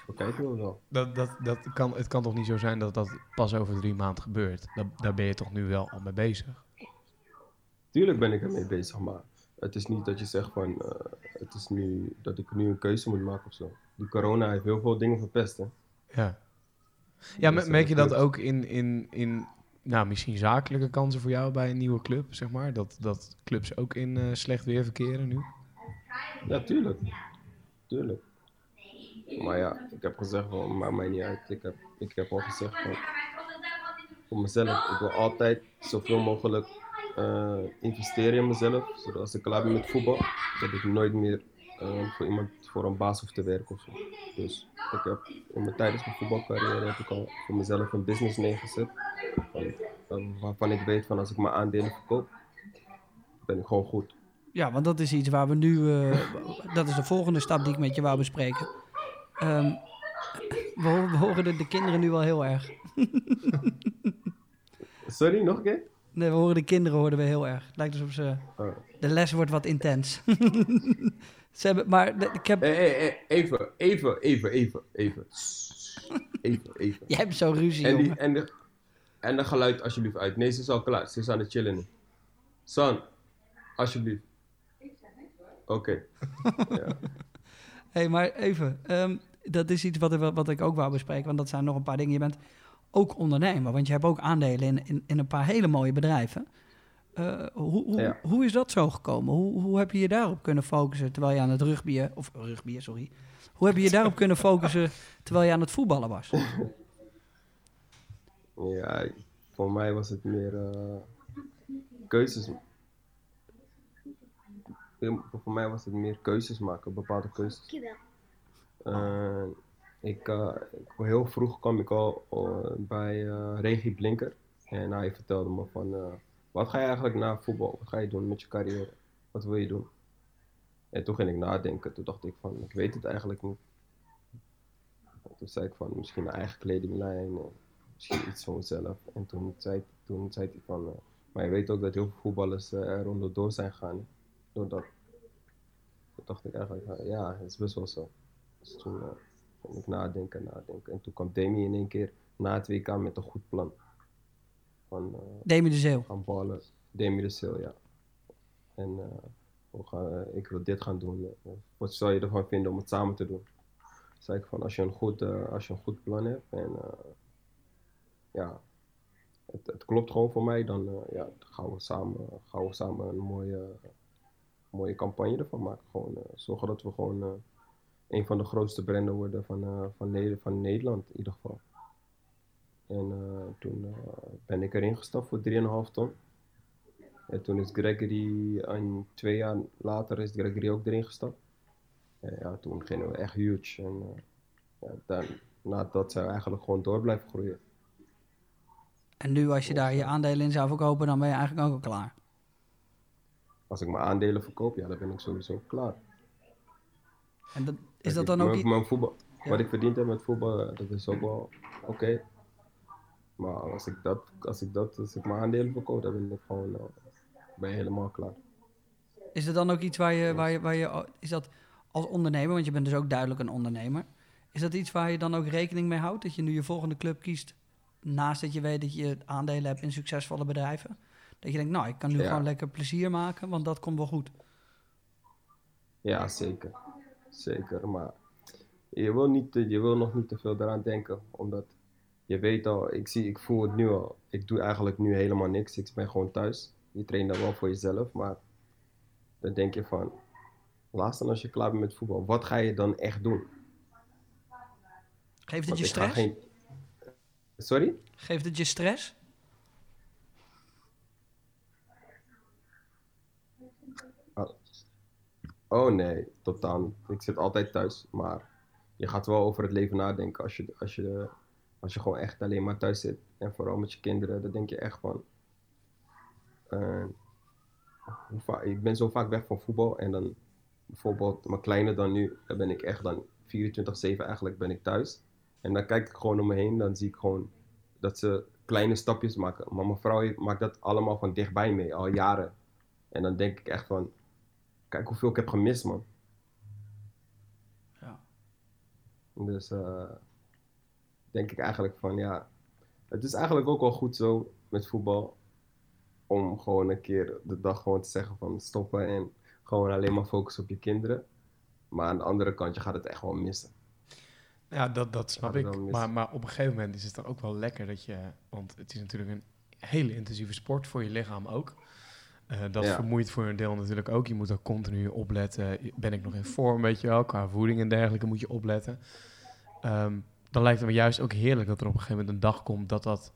We kijken we wel. Dat, dat, dat kan, het kan toch niet zo zijn dat dat pas over drie maanden gebeurt? Dat, daar ben je toch nu wel al mee bezig? Tuurlijk ben ik ermee bezig, maar het is niet dat je zegt van, het is nu, dat ik nu een keuze moet maken of zo. Die corona heeft heel veel dingen verpest, hè. Ja. Ja, me- merk je eh, dat ook in, in, in nou, misschien zakelijke kansen voor jou bij een nieuwe club, zeg maar? Dat, dat clubs ook in eh, slecht weer verkeren nu? Ja, tuurlijk. Tuurlijk. Maar ja, ik heb gezegd van, maakt mij niet uit. Ik heb, ik heb al gezegd van, voor mezelf, ik wil altijd zoveel mogelijk eh, investeren in mezelf. Zodat als ik klaar ben met voetbal, dat ik nooit meer eh, voor iemand, voor een baas hoef te werken of zo. Dus ik heb in mijn, tijdens mijn voetbalcarrière heb ik al voor mezelf een business neergezet. Van, van- waarvan ik weet van als ik mijn aandelen verkoop, ben ik gewoon goed. Ja, want dat is iets waar we nu... eh, dat is de volgende stap die ik met je wou bespreken. Ehm, we, ho- we horen de, de kinderen nu wel heel erg. Sorry, nog een keer? Nee, we horen de kinderen hoorden we heel erg. Het lijkt alsof ze... Oh. De les wordt wat intens. ze hebben, maar ik heb... Even, even, even, even, even. Even, even. Jij hebt zo ruzie, En, die, en, de, en de geluid alsjeblieft uit. Nee, ze is al klaar. Ze is aan het chillen nu. San, alsjeblieft. Oké. ja. hey, maar even. ehm, dat is iets wat, ik- wat ik ook wou bespreken. Want dat zijn nog een paar dingen. Je bent ook ondernemer. Want je hebt ook aandelen in, in, in een paar hele mooie bedrijven. Eh, hoe, hoe, Ja. hoe is dat zo gekomen? Hoe, hoe heb je je daarop kunnen focussen terwijl je aan het rugbyen... Of rugbyen, sorry. Hoe heb je je daarop kunnen focussen terwijl je aan het voetballen was? ja, voor mij was het meer eh, keuzes. Voor mij was het meer keuzes maken, bepaalde keuzes. Eh, ik, heel vroeg kwam ik al bij Regie Blinker. En hij vertelde me van, wat ga je eigenlijk na voetbal, wat ga je doen met je carrière? Wat wil je doen? En toen ging ik nadenken. Toen dacht ik van, ik weet het eigenlijk niet. En toen zei ik van, misschien een eigen kledinglijn, eh, misschien iets voor mezelf. En toen zei, toen zei hij van, eh, maar je weet ook dat heel veel voetballers eh, er onderdoor zijn gegaan. hè, Door dat. Toen dacht ik eigenlijk, ja, het is best wel zo. Dus toen ging ik nadenken, nadenken. En toen kwam Demi in één keer na het WK met een goed plan. Van, eh, Demi de Zeeuw. gaan ballen. Demi de Sil, ja. En eh, we gaan, eh, ik wil dit gaan doen. Wat zou je ervan vinden om het samen te doen? Zei ik van, als je een goed, als je een goed plan hebt en ja, het, het klopt gewoon voor mij, dan ja, gaan, we samen, gaan we samen een mooie, mooie campagne ervan maken. Gewoon zorgen dat we gewoon een van de grootste branden worden van, van, van Nederland in ieder geval. En eh, toen eh, ben ik erin gestapt voor 3,5 ton. En toen is Gregory, een, twee jaar later is Gregory ook erin gestapt. En ja, toen gingen we echt huge. En eh, ja, zijn we eigenlijk gewoon door blijven groeien. En nu als je daar je aandelen in zou verkopen, dan ben je eigenlijk ook al klaar. Als ik mijn aandelen verkoop, ja, dan ben ik sowieso klaar. En dat, is dat dan ook mijn- iets... mijn voetbal, Ja. Wat ik verdiend heb met voetbal, dat is ook wel oké. Maar als ik, dat, als, ik dat, als ik mijn aandelen verkoop, dan ben ik gewoon eh, ben je helemaal klaar. Is er dan ook iets waar je, waar je, waar je, is dat als ondernemer, want je bent dus ook duidelijk een ondernemer, is dat iets waar je dan ook rekening mee houdt? Dat je nu je volgende club kiest, naast dat je weet dat je aandelen hebt in succesvolle bedrijven? Dat je denkt, nou, ik kan nu Ja. gewoon lekker plezier maken, want dat komt wel goed. Ja, zeker. Zeker, maar je wil, niet, te- je wil nog niet te veel eraan denken, omdat je weet al, ik, zie, ik voel het nu al. Ik doe eigenlijk nu helemaal niks, ik ben gewoon thuis. Je traint dan wel voor jezelf, maar dan denk je van, laatst dan als je klaar bent met voetbal, wat ga je dan echt doen? Geeft het je stress? geen- Sorry? Geeft het je stress? Oh nee, totaal niet. Ik zit altijd thuis, maar je gaat wel over het leven nadenken als je, als je, als je gewoon echt alleen maar thuis zit. En vooral met je kinderen, dan denk je echt van... eh, ik ben zo vaak weg van voetbal en dan bijvoorbeeld mijn kleine dan nu, dan ben ik echt dan 24-7 eigenlijk ben ik thuis. En dan kijk ik gewoon om me heen, dan zie ik gewoon dat ze kleine stapjes maken. Maar mijn vrouw maakt dat allemaal van dichtbij mee, al jaren. En dan denk ik echt van, kijk hoeveel ik heb gemist, man. Ja. Dus eh, denk ik eigenlijk van ja, het is eigenlijk ook wel goed zo met voetbal. Om gewoon een keer de dag gewoon te zeggen van stoppen en gewoon alleen maar focussen op je kinderen. Maar aan de andere kant, je gaat het echt wel missen. Ja, dat, dat snap ik. Maar, maar op een gegeven moment is het dan ook wel lekker dat je... Want het is natuurlijk een hele intensieve sport voor je lichaam ook. Eh, dat Ja. vermoeit voor een deel natuurlijk ook. Je moet ook continu opletten. Ben ik nog in vorm, weet je wel? Qua voeding en dergelijke moet je opletten. Ehm, dan lijkt het me juist ook heerlijk dat er op een gegeven moment een dag komt dat dat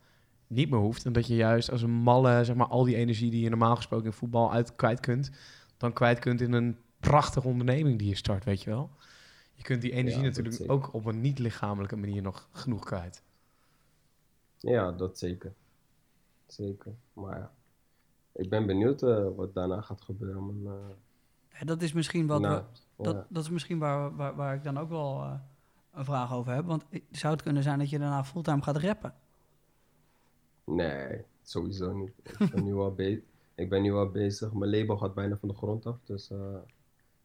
niet meer hoeft. En dat je juist als een malle, zeg maar, al die energie die je normaal gesproken in voetbal uit kwijt kunt, dan kwijt kunt in een prachtige onderneming die je start, weet je wel. Je kunt die energie Ja, natuurlijk zeker. ook op een niet-lichamelijke manier nog genoeg kwijt. Ja, dat zeker. Zeker. Maar ja, ik ben benieuwd eh, wat daarna gaat gebeuren. Eh, Ja, dat is misschien wat nou, we, dat, ja. dat is misschien waar, waar, waar ik dan ook wel eh, een vraag over heb. Want zou het kunnen zijn dat je daarna fulltime gaat rappen? Nee, sowieso niet. Ik ben nu al, bezig. Mijn label gaat bijna van de grond af. Dus eh,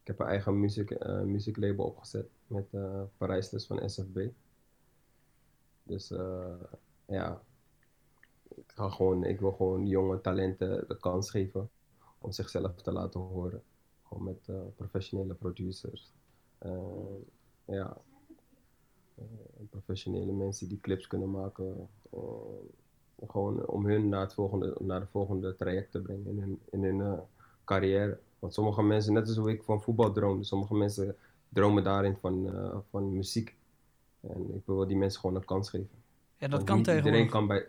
ik heb een eigen muziek, eh, muzieklabel opgezet met Parijsles van SFB. Dus eh, ja, ik, ga gewoon, ik wil gewoon jonge talenten de kans geven om zichzelf te laten horen. Gewoon met professionele producers. Ja, professionele mensen die clips kunnen maken. eh, gewoon om hun naar, het volgende, naar de volgende traject te brengen in hun, in hun eh, carrière. Want sommige mensen, net als hoe ik van voetbal droomde, sommige mensen dromen daarin van, eh, van muziek. En ik wil die mensen gewoon een kans geven. Ja, dat Want kan niet tegenwoordig. Iedereen kan bij,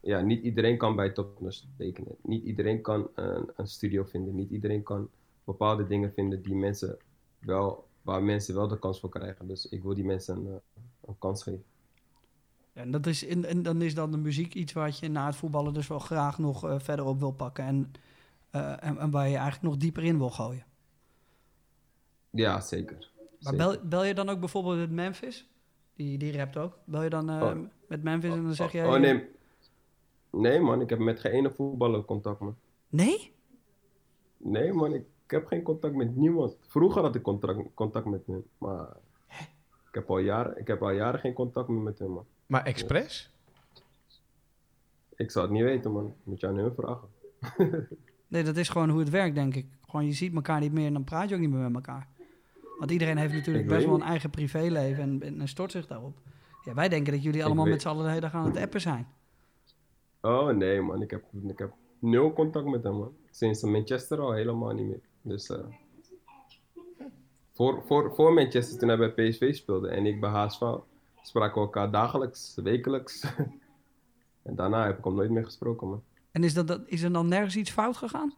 ja, niet iedereen kan bij topnotch tekenen. Niet iedereen kan een, een studio vinden. Niet iedereen kan bepaalde dingen vinden die mensen wel, waar mensen wel de kans voor krijgen. Dus ik wil die mensen een, eh, een kans geven. En, dat is, en, en dan is dan de muziek iets wat je na het voetballen dus wel graag nog eh, verder op wil pakken. En, eh, en, en waar je eigenlijk nog dieper in wil gooien. Ja, zeker. Maar bel, bel je dan ook bijvoorbeeld met Memphis? Die, die rapt ook. Bel je dan Oh. met Memphis en dan zeg je... Oh nee. Nee man, ik heb met geen ene voetballer contact man. Nee? Nee man, ik, ik heb geen contact met niemand. Vroeger had ik contact, contact met hen, maar ik heb, al jaren, ik heb al jaren geen contact meer met hen man. Maar expres? Ik zou het niet weten man, moet je aan hun vragen. Nee, dat is gewoon hoe het werkt, denk ik. Gewoon, je ziet elkaar niet meer en dan praat je ook niet meer met elkaar. Want iedereen heeft natuurlijk Ik best wel een niet. eigen privéleven en, en, en stort zich daarop. Ja, wij denken dat jullie allemaal weet- met z'n allen de hele dag aan het appen zijn. Oh nee man, ik heb, ik heb nul contact met hem man. Sinds Manchester al helemaal niet meer. Dus eh, voor, voor, voor Manchester toen hij bij PSV speelde en ik bij HSV spraken we elkaar dagelijks, wekelijks. en daarna heb ik hem nooit meer gesproken man. En is, dat, dat, is er dan nergens iets fout gegaan?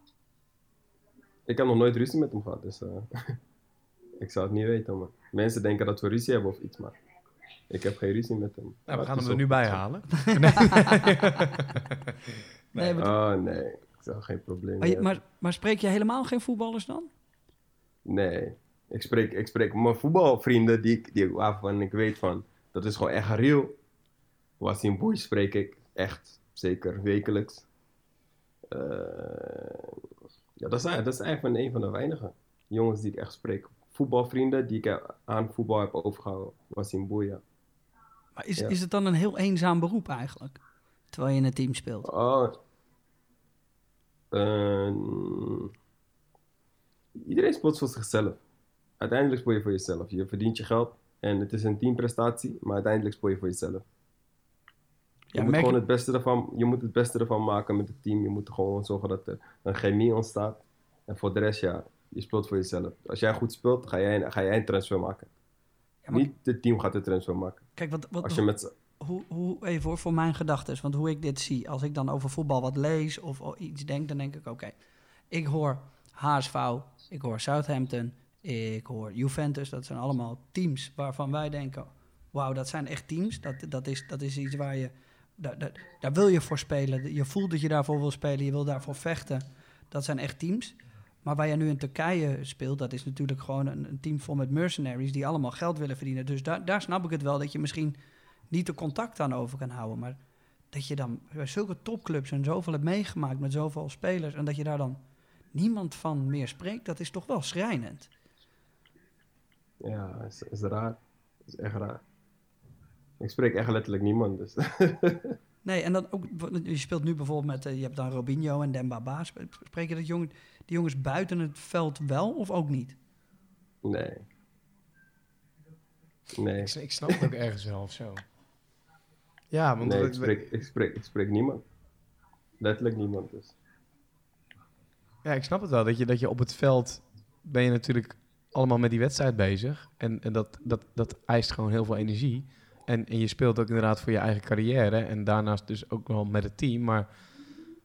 Ik heb nog nooit ruzie met hem gehad, dus eh, ik zou het niet weten man. Mensen denken dat we ruzie hebben of iets, maar ik heb geen ruzie met hem. Nou, we gaan hem er nu bij halen. Nee, maar, Oh nee, geen probleem maar, je- maar, maar spreek je helemaal geen voetballers dan? Nee, ik spreek, ik spreek mijn voetbalvrienden die, die, waarvan ik weet van, dat is gewoon echt real. Wassim Boy spreek ik echt zeker wekelijks. Eh, ja, dat is, dat is eigenlijk een van de weinige jongens die ik echt spreek. Voetbalvrienden die ik aan voetbal heb overgehouden. Wassim Boy, ja. Maar is, Ja. is het dan een heel eenzaam beroep eigenlijk? Terwijl je in een team speelt. Oh. Eh, iedereen speelt voor zichzelf. Uiteindelijk speel je voor jezelf. Je verdient je geld en het is een teamprestatie, maar uiteindelijk speel je voor jezelf. Je Ja, moet merk gewoon het beste ervan, je moet het beste ervan maken met het team. Je moet gewoon zorgen dat er een chemie ontstaat. En voor de rest, ja, je speelt voor jezelf. Als jij goed speelt, ga jij, ga jij een transfer maken. Ja, maar Niet het team gaat de transfer maken. Kijk, wat, wat, Als je met hoe, hoe, even voor, voor mijn gedachten, want hoe ik dit zie, als ik dan over voetbal wat lees of iets denk, dan denk ik: oké, ik hoor HSV, ik hoor Southampton, ik hoor Juventus. Dat zijn allemaal teams waarvan wij denken: wauw, dat zijn echt teams. Dat, dat, is, dat is iets waar je, daar, daar, daar wil je voor spelen. Je voelt dat je daarvoor wil spelen, je wil daarvoor vechten. Dat zijn echt teams. Maar waar je nu in Turkije speelt, dat is natuurlijk gewoon een, een team vol met mercenaries die allemaal geld willen verdienen. Dus daar, daar snap ik het wel dat je misschien niet de contact aan over kan houden. Maar dat je dan bij zulke topclubs en zoveel hebt meegemaakt met zoveel spelers. En dat je daar dan niemand van meer spreekt, dat is toch wel schrijnend. Ja, is, is raar. is echt raar. Ik spreek echt letterlijk niemand, dus... Nee, en dan ook, je speelt nu bijvoorbeeld met, eh, je hebt dan Robinho en Dembaba. Sp- Spreek je dat jongen, die jongens buiten het veld wel of ook niet? nee. Nee. Ik, ik snap het ook ergens wel of zo. Ja, want Nee, ik spreek, ik, spreek, ik spreek niemand. Letterlijk niemand, dus. Ja, ik snap het wel. Dat je, dat je op het veld ben je natuurlijk allemaal met die wedstrijd bezig. En, en dat, dat, dat eist gewoon heel veel energie. En, en je speelt ook inderdaad voor je eigen carrière. En daarnaast dus ook wel met het team. Maar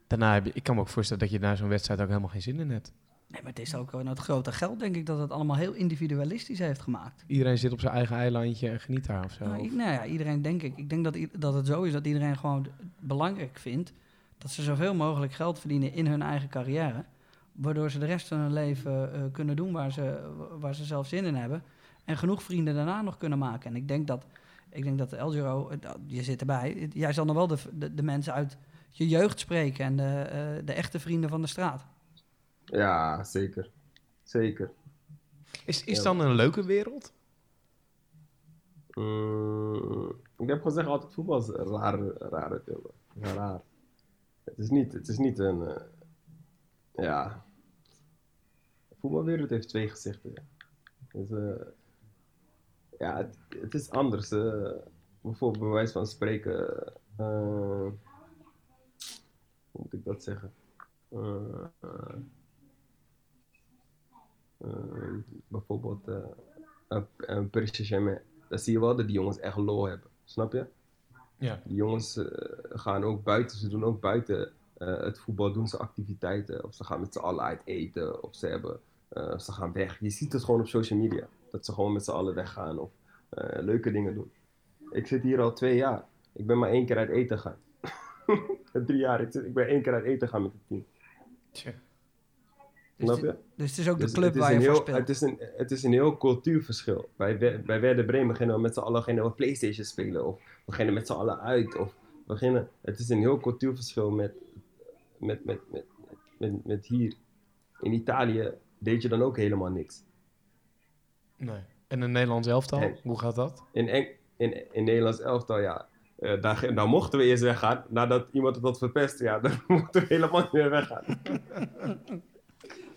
daarna heb je, ik kan me ook voorstellen dat je na zo'n wedstrijd ook helemaal geen zin in hebt. Nee, maar het is ook wel het grote geld, denk ik, dat het allemaal heel individualistisch heeft gemaakt. Iedereen zit op zijn eigen eilandje en geniet daar of zo. Nou, nou ja, iedereen denk ik. Ik denk dat, dat het zo is dat iedereen gewoon belangrijk vindt dat ze zoveel mogelijk geld verdienen in hun eigen carrière. Waardoor ze de rest van hun leven eh, kunnen doen waar ze, waar ze zelf zin in hebben. En genoeg vrienden daarna nog kunnen maken. En ik denk dat, ik denk dat de El Giro, eh, je zit erbij. Jij zal nog wel de, de, de mensen uit je jeugd spreken en de, eh, de echte vrienden van de straat. Ja, zeker. Zeker. Is, is Ja. dan een leuke wereld? Mm, ik heb gezegd altijd voetbal is een rare, rare film. Ja, raar. Het is niet, het is niet een... eh, ja... De voetbalwereld heeft twee gezichten. Ja. Dus, eh, ja, het, het is anders. eh. bijvoorbeeld bij wijze van spreken... eh, hoe moet ik dat zeggen? Eh, eh, eh, bijvoorbeeld eh, een, een Paris Saint-Germain. Dan zie je wel dat die jongens echt lol hebben. Snap je? Ja. Die jongens eh, gaan ook buiten, ze doen ook buiten eh, het voetbal, doen ze activiteiten. Of ze gaan met z'n allen uit eten, of ze, hebben, ze gaan weg. Je ziet het gewoon op social media, dat ze gewoon met z'n allen weggaan of leuke dingen doen. Ik zit hier al twee jaar. Ik ben maar één keer uit eten gaan. Drie jaar, ik, zit- ik ben één keer uit eten gaan met het team. Tja. Dus, Snap het- je? dus het is ook de Dus club waar je een voor heel, speelt. Het is, een, het is een heel cultuurverschil. Bij, bij Werder Bremen gingen we met z'n allen we Playstation spelen. Of we gingen met z'n allen uit. Of we gingen, het is een heel cultuurverschil met, met, met, met, met, met hier. In Italië deed je dan ook helemaal niks. Nee. En een Nederlands elftal, hoe gaat dat? In, Eng, in, in Nederlands elftal, ja. eh, daar mochten we eerst weggaan. Nadat iemand het had verpest, ja, dan mochten we helemaal niet meer weggaan.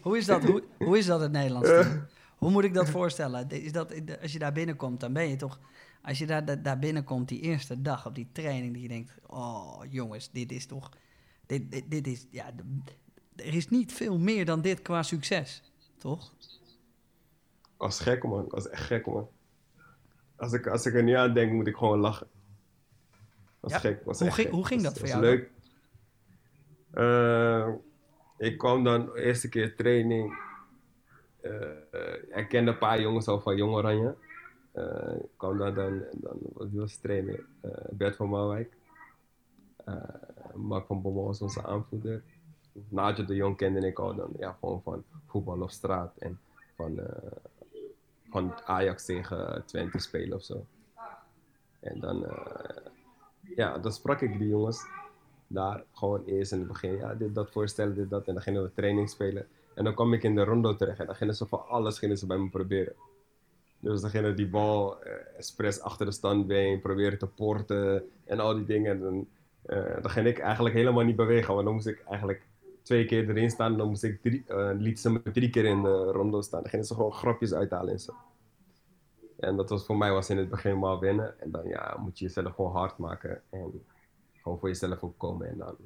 Hoe is dat, hoe, hoe is dat het Nederlands team? Hoe moet ik dat voorstellen? Is dat, als je daar binnenkomt, dan ben je toch... Als je daar, daar, binnenkomt die eerste dag op die training... dat je denkt, oh jongens, dit is toch... Dit, dit, dit is, ja, er is niet veel meer dan dit qua succes, toch? Was gek, man. Was echt gek, man. Als ik, als ik er nu aan denk, moet ik gewoon lachen. was Ja, gek. Was hoe echt ging- gek. hoe ging Was- dat voor was jou leuk. Eh, ik kwam dan eerste keer training. eh, ik kende een paar jongens al van Jong Oranje. Eh, ik kwam daar dan, dan was was trainer. Bert van Marwijk. Mark van Bommel was onze aanvoerder. Najo de Jong kende ik al dan, ja, gewoon van voetbal op straat. En van, van Ajax tegen Twente spelen of zo. En dan, ja, dan sprak ik die jongens daar gewoon eerst in het begin. Ja, dit, dat voorstellen, dit, dat. En dan gingen we training spelen. En dan kwam ik in de rondo terecht en dan gingen ze van alles gingen ze bij me proberen. Dus dan gingen die bal eh, expres achter de standbeen proberen te porten en al die dingen. En dan, eh, dan ging ik eigenlijk helemaal niet bewegen, want dan moest ik eigenlijk twee keer erin staan. Dan moest ik drie, eh, liet ze me drie keer in de rondo staan. Dan gingen ze gewoon grapjes uithalen en zo. En dat was voor mij was in het begin maar wennen. En dan ja, moet je jezelf gewoon hard maken en gewoon voor jezelf komen. En dan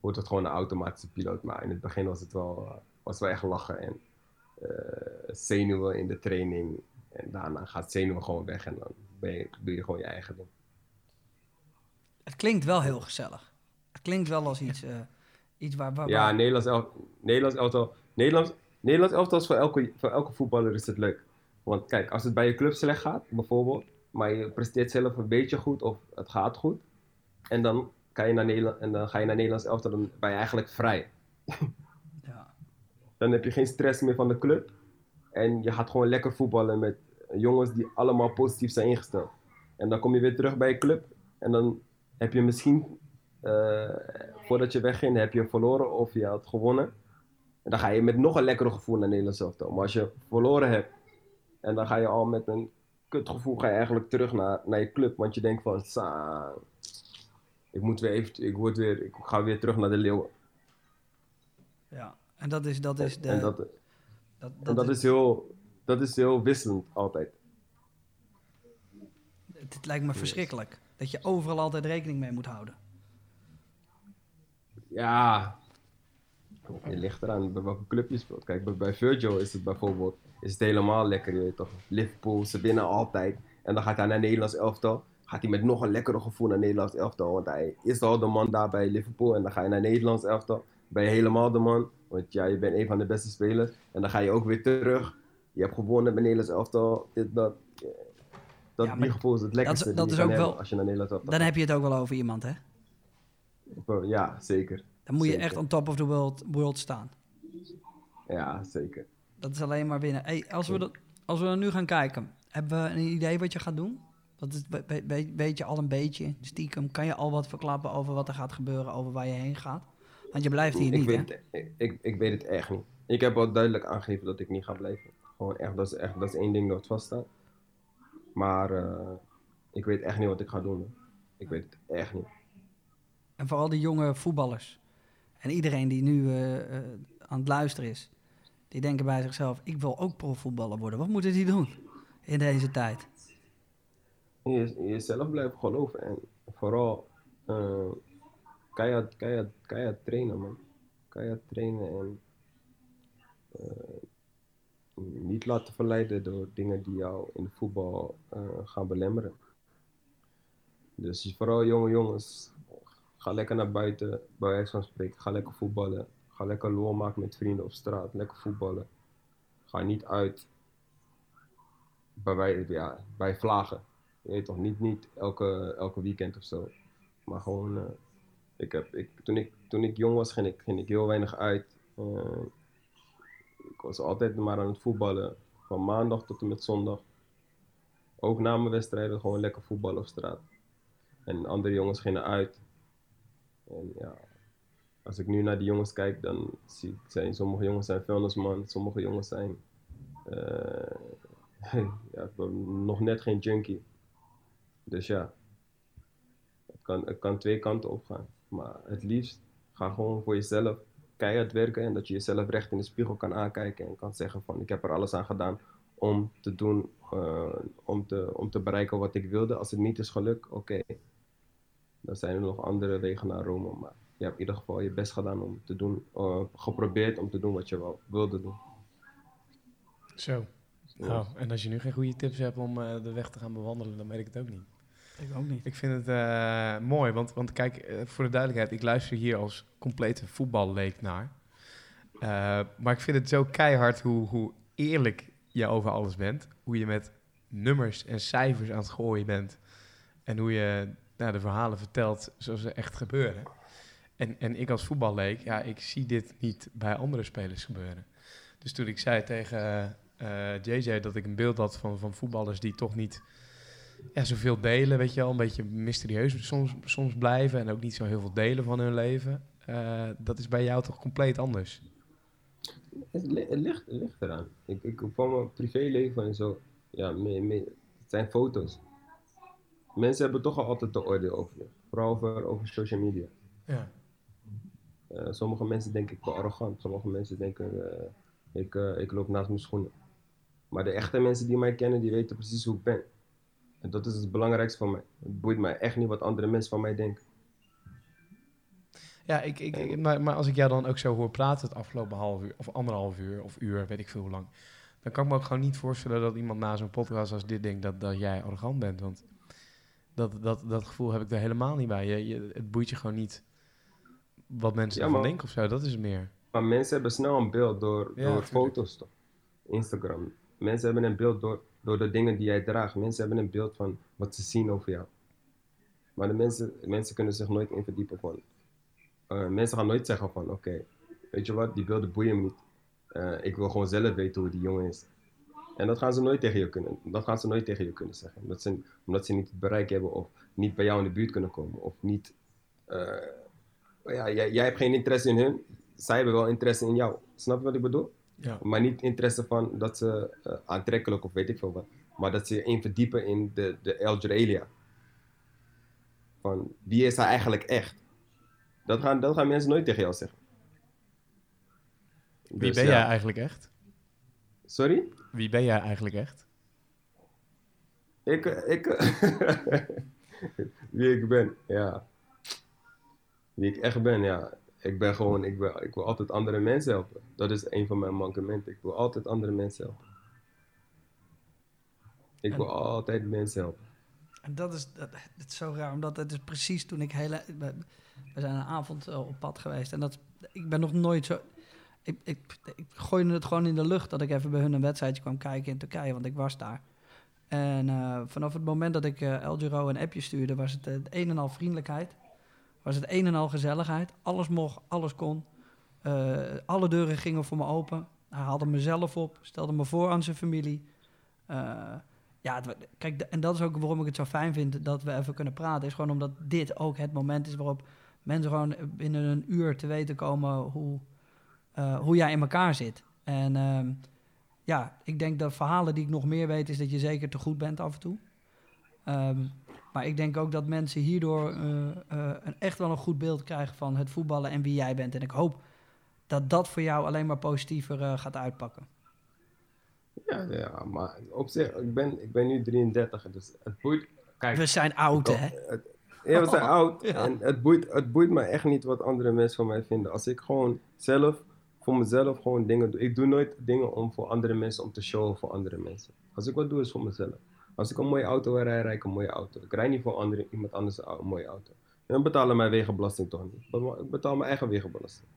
wordt het gewoon een automatische piloot. Maar in het begin was het wel, eh, was wel echt lachen en eh, zenuwen in de training. En daarna gaat zenuwen gewoon weg en dan ben je, doe je gewoon je eigen ding. Het klinkt wel heel gezellig. Het klinkt wel als iets, eh, iets waar... waar, Ja, waar- Nederlands, el Nederlands elftal. Nederlands, Nederlands elftal is voor elke, voor elke voetballer is het leuk. Want kijk, als het bij je club slecht gaat, bijvoorbeeld, maar je presteert zelf een beetje goed of het gaat goed, en dan, kan je naar Nederland, en dan ga je naar Nederlands elftal, dan ben je eigenlijk vrij. ja. Dan heb je geen stress meer van de club. En je gaat gewoon lekker voetballen met jongens die allemaal positief zijn ingesteld. En dan kom je weer terug bij je club. En dan heb je misschien, eh, voordat je wegging, heb je verloren of je had gewonnen. En dan ga je met nog een lekkere gevoel naar Nederland elftal. Maar als je verloren hebt en dan ga je al met een kutgevoel ga je eigenlijk terug naar, naar je club. Want je denkt van, sa, ik moet weer even, ik, word weer, ik ga weer terug naar de Leeuwen. Ja, en dat is, dat is de... en dat, dat, en dat is heel, dat is heel wisselend altijd. Het, het lijkt me verschrikkelijk. Dat je overal altijd rekening mee moet houden. Ja, je ligt eraan bij welke club je speelt. Kijk, bij, bij Virgil is het bijvoorbeeld is het helemaal lekker, je weet toch. Liverpool, ze winnen altijd. En dan gaat hij naar Nederlands elftal. Gaat hij met nog een lekkere gevoel naar Nederlands elftal. Want hij is al de man daar bij Liverpool. En dan ga je naar Nederlands elftal. Ben je helemaal de man. Want ja, je bent een van de beste spelers. En dan ga je ook weer terug. Je hebt gewonnen bij Nederlands elftal. Dit, dat. Dat Ja, die maar gevoel is het lekkerste dat- is ook wel- als je naar Nederlands elftal Dan heb je het ook wel over iemand, hè? Ja, zeker. Dan moet je echt on top of the world, world staan. Ja, zeker. Dat is alleen maar winnen. Hey, als, we dat, als we er nu gaan kijken, hebben we een idee wat je gaat doen? Wat weet je al een beetje, stiekem, kan je al wat verklappen over wat er gaat gebeuren, over waar je heen gaat? Want je blijft hier ik, niet, hè? het- ik, ik, weet het echt niet. Ik heb al duidelijk aangegeven dat ik niet ga blijven. Gewoon echt, dat is, echt, dat is één ding dat vaststaat. Maar eh, ik weet echt niet wat ik ga doen. Ik weet het echt niet. En vooral die jonge voetballers. En iedereen die nu eh, eh, aan het luisteren is. Die denken bij zichzelf, ik wil ook profvoetballer worden. Wat moeten die doen in deze tijd? Je, in jezelf blijven geloven. En vooral keihard, keihard trainen, man. Keihard trainen en eh, niet laten verleiden door dingen die jou in de voetbal eh, gaan belemmeren. Dus vooral jonge jongens, ga lekker naar buiten, bij wijze van spreken. Ga lekker voetballen. Ga lekker lol maken met vrienden op straat. Lekker voetballen. Ga niet uit bij, wij, ja, bij vlagen. Je weet toch, niet, niet elke, elke weekend of zo. Maar gewoon, eh, ik heb, ik, toen, ik, toen ik jong was, ging ik, ging ik heel weinig uit. Eh, ik was altijd maar aan het voetballen. Van maandag tot en met zondag. Ook na mijn wedstrijden gewoon lekker voetballen op straat. En andere jongens gingen uit. En ja, als ik nu naar die jongens kijk, dan zie ik, zijn, sommige jongens zijn vuilnisman, sommige jongens zijn eh, ja, nog net geen junkie. Dus ja, het kan, het kan twee kanten op gaan. Maar het liefst ga gewoon voor jezelf keihard werken en dat je jezelf recht in de spiegel kan aankijken en kan zeggen van ik heb er alles aan gedaan om te doen, eh, om, te, om te bereiken wat ik wilde. Als het niet is gelukt, oké. Dan zijn er nog andere wegen naar Rome. Maar je hebt in ieder geval je best gedaan om te doen, eh, geprobeerd om te doen wat je wel wilde doen. Zo. Nou, en als je nu geen goede tips hebt om eh, de weg te gaan bewandelen, dan weet ik het ook niet. Ik ook niet. Ik vind het eh, mooi, want, want kijk, eh, voor de duidelijkheid, ik luister hier als complete voetballeek naar. Eh, maar ik vind het zo keihard hoe, hoe eerlijk je over alles bent. Hoe je met nummers en cijfers aan het gooien bent. En hoe je nou, de verhalen vertelt zoals ze echt gebeuren. En, en ik als voetballeek, ja, ik zie dit niet bij andere spelers gebeuren. Dus toen ik zei tegen eh, JJ dat ik een beeld had van, van voetballers die toch niet ja, zoveel delen, weet je wel, een beetje mysterieus soms, soms blijven en ook niet zo heel veel delen van hun leven. Eh, dat is bij jou toch compleet anders? Het, li- het ligt, het ligt eraan. Ik, ik, van mijn privéleven en zo, ja, me, me- het zijn foto's. Mensen hebben toch al altijd de oordeel over je. Vooral over, over social media. Ja. Eh, sommige mensen denken ik ben arrogant. Sommige mensen denken eh, ik, ik loop naast mijn schoenen. Maar de echte mensen die mij kennen, die weten precies hoe ik ben. En dat is het belangrijkste voor mij. Het boeit mij echt niet wat andere mensen van mij denken. Ja, ik, ik, ik- maar, maar als ik jou dan ook zo hoor praten het afgelopen half uur, of anderhalf uur, of uur, weet ik veel hoe lang. Dan kan ik me ook gewoon niet voorstellen dat iemand na zo'n podcast als dit denkt dat, dat jij arrogant bent. Want dat, dat, dat gevoel heb ik er helemaal niet bij. Je, je, het boeit je gewoon niet wat mensen Ja, ervan maar- denken of zo. Dat is het meer. Maar mensen hebben snel een beeld door, Ja, door foto's toch? Instagram. Mensen hebben een beeld door, door de dingen die jij draagt. Mensen hebben een beeld van wat ze zien over jou. Maar de mensen, mensen kunnen zich nooit in verdiepen van. eh, mensen gaan nooit zeggen van oké, weet je wat, die beelden boeien me niet. Eh, ik wil gewoon zelf weten hoe die jongen is. En dat gaan ze nooit tegen je kunnen. Dat gaan ze nooit tegen je kunnen zeggen. Omdat ze, omdat ze niet het bereik hebben of niet bij jou in de buurt kunnen komen. Of niet. eh, ja, jij, jij hebt geen interesse in hun. Zij hebben wel interesse in jou. Snap je wat ik bedoel? Ja. Maar niet interesse van dat ze eh, aantrekkelijk of weet ik veel wat. Maar dat ze je in verdiepen in de, de Jurelia. Van wie is hij eigenlijk echt? Dat gaan, dat gaan mensen nooit tegen jou zeggen. Wie Dus ben ja. jij eigenlijk echt? Sorry? Wie ben jij eigenlijk echt? Ik, ik, wie ik ben, ja. Wie ik echt ben, ja. Ik ben gewoon, ik, ben, ik wil altijd andere mensen helpen. Dat is een van mijn mankementen. Ik wil altijd andere mensen helpen. Ik wil altijd mensen helpen. En dat is, dat, dat is zo raar, omdat het is precies toen ik hele... We, we zijn een avond eh, op pad geweest en dat, ik ben nog nooit zo... Ik, ik, ik gooide het gewoon in de lucht dat ik even bij hun een wedstrijdje kwam kijken in Turkije, want ik was daar. En eh, vanaf het moment dat ik El Giro een appje stuurde, was het het een en al vriendelijkheid. Was het een en al gezelligheid. Alles mocht, alles kon. Eh, alle deuren gingen voor me open. Hij haalde mezelf op, stelde me voor aan zijn familie. Eh, ja, kijk, en dat is ook waarom ik het zo fijn vind dat we even kunnen praten. Is gewoon omdat dit ook het moment is waarop mensen gewoon binnen een uur te weten komen hoe, eh, hoe jij in elkaar zit. En ehm, ja, ik denk dat verhalen die ik nog meer weet, is dat je zeker te goed bent af en toe. Ehm, maar ik denk ook dat mensen hierdoor eh, eh, een, echt wel een goed beeld krijgen van het voetballen en wie jij bent. En ik hoop dat dat voor jou alleen maar positiever eh, gaat uitpakken. Ja, ja maar op zich, ik ben, ik ben nu 33, dus het boeit. Kijk, We zijn oud, hè? het- ja, we zijn oud. Ja. En het boeit, het boeit me echt niet wat andere mensen van mij vinden. Als ik gewoon zelf, voor mezelf gewoon dingen doe. Ik doe nooit dingen om voor andere mensen, om te showen voor andere mensen. Als ik wat doe, is voor mezelf. Als ik een mooie auto wil rijden, rijd ik een mooie auto. Ik rijd niet voor andere, iemand anders een mooie auto. En dan betalen mijn wegenbelasting toch niet. Ik betaal mijn eigen wegenbelasting.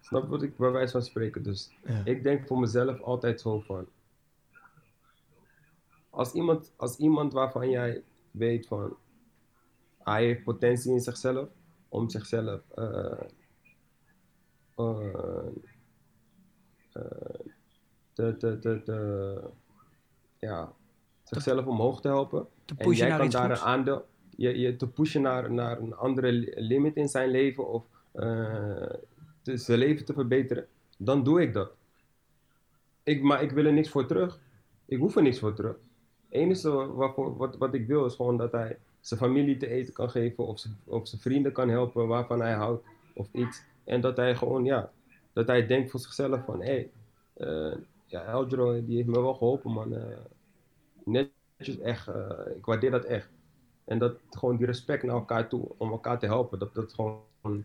Snap wat ik bij wijze van spreken? Dus Ja. ik denk voor mezelf altijd zo van. Als iemand, als iemand waarvan jij weet van. Hij heeft potentie in zichzelf om zichzelf. eh, te, te, te, te, ja, zichzelf omhoog te helpen. Te En jij kan daar een aandeel, je, je te pushen naar, naar een andere li- limit in zijn leven of eh, te- zijn leven te verbeteren, dan doe ik dat. Ik, maar ik wil er niks voor terug. Ik hoef er niks voor terug. Het enige waarvoor, wat, wat ik wil is gewoon dat hij zijn familie te eten kan geven of zijn, of zijn vrienden kan helpen waarvan hij houdt of iets. En dat hij gewoon, ja, dat hij denkt voor zichzelf van, hé, hey, eh, ja, Eldro, die heeft me wel geholpen, man. Eh, netjes, echt, eh, ik waardeer dat echt. En dat gewoon die respect naar elkaar toe, om elkaar te helpen, dat dat gewoon,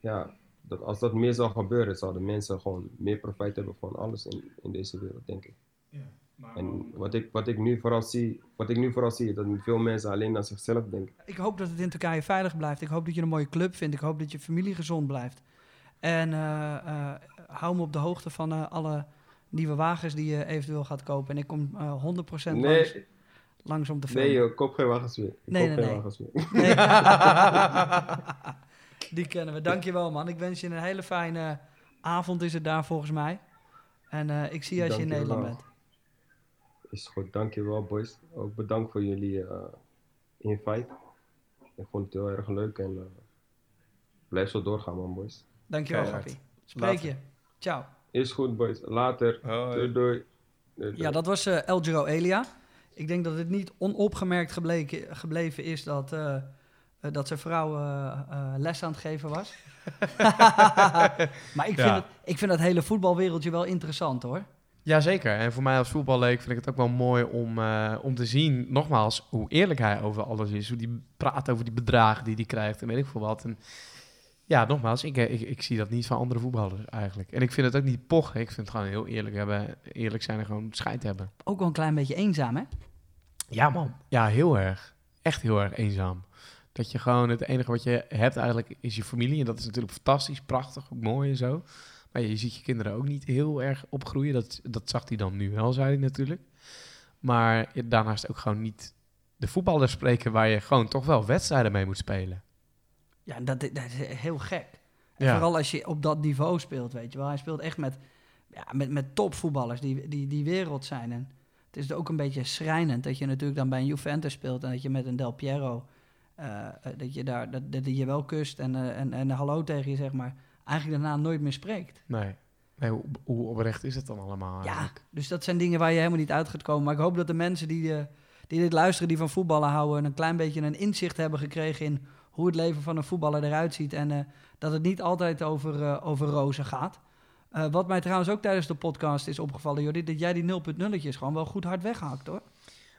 ja, dat als dat meer zou gebeuren, zouden mensen gewoon meer profijt hebben van alles in, in deze wereld, denk ik. En wat ik, wat, ik nu vooral zie, wat ik nu vooral zie, is dat veel mensen alleen aan zichzelf denken. Ik hoop dat het in Turkije veilig blijft. Ik hoop dat je een mooie club vindt. Ik hoop dat je familie gezond blijft. En eh, eh, hou me op de hoogte van eh, alle nieuwe wagens die je eventueel gaat kopen. En ik kom eh 100% langs, Nee, langs om te filmen. nee joh, koop geen wagens meer. Ik Nee, koop nee, geen wagens meer. Nee. die kennen we. Dankjewel man. Ik wens je een hele fijne avond is het daar volgens mij. En eh, ik zie je als je in. Nederland bent. Is goed, dankjewel boys. Ook bedankt voor jullie eh, invite. Ik vond het heel erg leuk en eh, blijf zo doorgaan man boys. Dankjewel. Gappie. Spreek Later. je. Ciao. Is goed boys, later. Hoi. Doei doei. Doei, doei. Ja, dat was eh El Giro Elia. Ik denk dat het niet onopgemerkt gebleken, gebleven is dat, eh, eh, dat zijn vrouw les aan het geven was. maar ik vind, Ja. het, ik vind dat hele voetbalwereldje wel interessant hoor. Jazeker. En voor mij als voetballeek vind ik het ook wel mooi om, eh, om te zien, nogmaals, hoe eerlijk hij over alles is. Hoe die praat over die bedragen die hij krijgt en weet ik veel wat. En ja, nogmaals, ik, eh, ik, ik zie dat niet van andere voetballers eigenlijk. En ik vind het ook niet pochen. Ik vind het gewoon heel eerlijk hebben. Eerlijk zijn en gewoon scheid hebben. Ook wel een klein beetje eenzaam hè? Ja, man. Ja, heel erg. Echt heel erg eenzaam. Dat je gewoon het enige wat je hebt eigenlijk is je familie. En dat is natuurlijk fantastisch, prachtig, ook mooi en zo. Maar je ziet je kinderen ook niet heel erg opgroeien. Dat, dat zag hij dan nu wel, zei hij natuurlijk. Maar daarnaast ook gewoon niet de voetballers spreken waar je gewoon toch wel wedstrijden mee moet spelen. Ja, dat, dat is heel gek. En Ja. Vooral als je op dat niveau speelt, weet je wel. Hij speelt echt met, ja, met, met topvoetballers die, die, die wereld zijn. En het is ook een beetje schrijnend dat je natuurlijk dan bij een Juventus speelt... en dat je met een Del Piero, eh, eh, dat je daar dat, dat die je wel kust en, eh, en, en hallo tegen je zeg maar... eigenlijk daarna nooit meer spreekt. Nee. Nee, hoe, hoe oprecht is het dan allemaal Ja, dus dat zijn dingen waar je helemaal niet uit gaat komen. Maar ik hoop dat de mensen die, die dit luisteren, die van voetballen houden, een klein beetje een inzicht hebben gekregen in hoe het leven van een voetballer eruit ziet. En eh, dat het niet altijd over, eh, over rozen gaat. Eh, wat mij trouwens ook tijdens de podcast is opgevallen, Jordi, dat jij die 0.0'tjes gewoon wel goed hard weghakt hoor.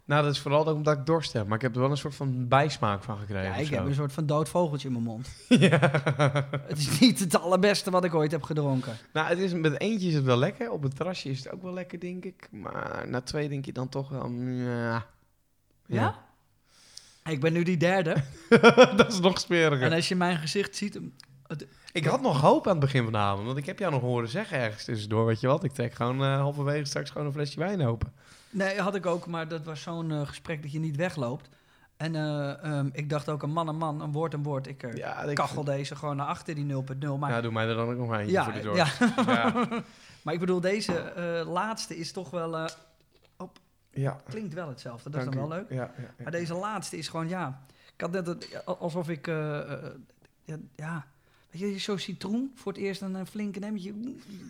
Nou, dat is vooral ook omdat ik dorst heb. Maar ik heb er wel een soort van bijsmaak van gekregen. Ja, ik heb een soort van dood vogeltje in mijn mond. ja. Het is niet het allerbeste wat ik ooit heb gedronken. Nou, het is, met eentje is het wel lekker. Op het terrasje is het ook wel lekker, denk ik. Maar na twee denk je dan toch wel... mm, Ja. Ja? Ik ben nu die derde. dat is nog smeriger. En als je mijn gezicht ziet, Ik had nog hoop aan het begin van de avond. Want ik heb jou nog horen zeggen ergens tussendoor. Weet je wat? Ik trek gewoon eh, halverwege straks gewoon een flesje wijn open. Nee, had ik ook, maar dat was zo'n eh, gesprek dat je niet wegloopt. En eh, ehm, ik dacht ook een man een man, een woord een woord. Ik Ja, ik kachel deze gewoon naar achter, die 0.0. Maar, Ja, doe mij er dan ook nog eentje ja, voor de door. ja. Ja. maar ik bedoel, deze laatste is toch wel... ja. klinkt wel hetzelfde, dat Dank is dan u. wel leuk. Ja, ja, ja. Maar deze laatste is gewoon, ja... Ik had net alsof ik... eh, ja, weet je, zo'n citroen voor het eerst een, een flinke neemtje.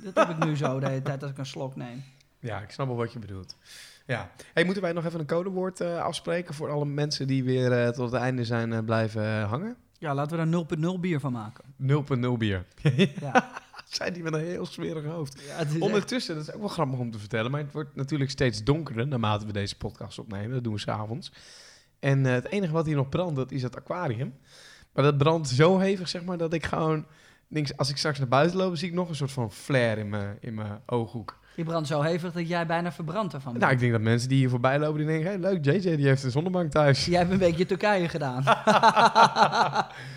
Dat heb ik nu zo de hele tijd als ik een slok neem. Ja, ik snap wel wat je bedoelt. Ja. Hey, moeten wij nog even een codewoord eh, afspreken voor alle mensen die weer tot het einde zijn blijven hangen? Ja, laten we daar 0.0 bier van maken. 0.0 bier. Ja. Zijn die met een heel smerig hoofd. Ja, echt- Ondertussen, dat is ook wel grappig om te vertellen, maar het wordt natuurlijk steeds donkerder naarmate we deze podcast opnemen. Dat doen we s'avonds. En eh, het enige wat hier nog brandt, dat is het aquarium. Maar dat brandt zo hevig, zeg maar, dat ik gewoon... Denk, als ik straks naar buiten loop, zie ik nog een soort van flare in mijn, in mijn ooghoek. Je brandt zo hevig dat jij bijna verbrandt ervan bent. Nou, ik denk dat mensen die hier voorbij lopen, die denken... Hey, leuk, JJ, die heeft een zonnebank thuis. Jij hebt een beetje Turkije gedaan.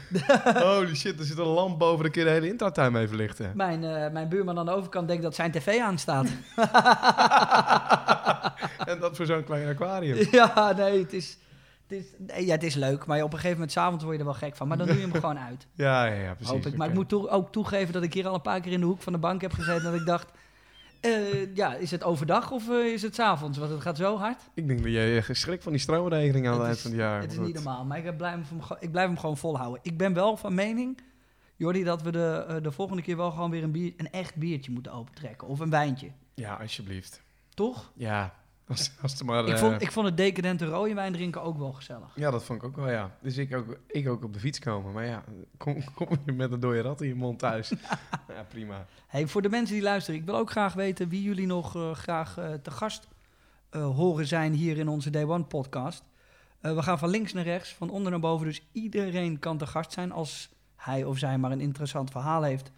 Holy shit, er zit een lamp boven, dan kun je de hele intratuin mee verlichten. mijn, eh, mijn buurman aan de overkant denkt dat zijn tv aanstaat. en dat voor zo'n klein aquarium. ja, nee, het is, het, is, nee, ja, het is leuk. Maar op een gegeven moment, s'avonds word je er wel gek van. Maar dan doe je hem gewoon uit. Ja, ja, ja, precies. Hoop ik. Maar ik moet toe- ook toegeven dat ik hier al een paar keer in de hoek van de bank heb gezeten. Dat ik dacht, eh, ja, is het overdag of eh, is het 's avonds? Want het gaat zo hard. Ik denk dat je geschrikt van die stroomregeling aan het, Het eind van het jaar. Het is niet normaal, maar ik blijf, hem, ik blijf hem gewoon volhouden. Ik ben wel van mening, Jordi, dat we de, eh, de volgende keer wel gewoon weer een, bier, een echt biertje moeten opentrekken. Of een wijntje. Ja, alsjeblieft. Toch? Ja, als, als maar... Ik, eh, vond, ik vond het decadente rode wijn drinken ook wel gezellig. Ja, dat vond ik ook wel, ja. Dus ik ook, ik ook op de fiets komen. Maar ja, kom, kom je met een dode rat in je mond thuis. ja, prima. Hey, voor de mensen die luisteren, ik wil ook graag weten wie jullie nog eh, graag eh, te gast eh, horen zijn hier in onze Day One podcast. Eh, we gaan van links naar rechts, van onder naar boven. Dus iedereen kan te gast zijn als hij of zij maar een interessant verhaal heeft.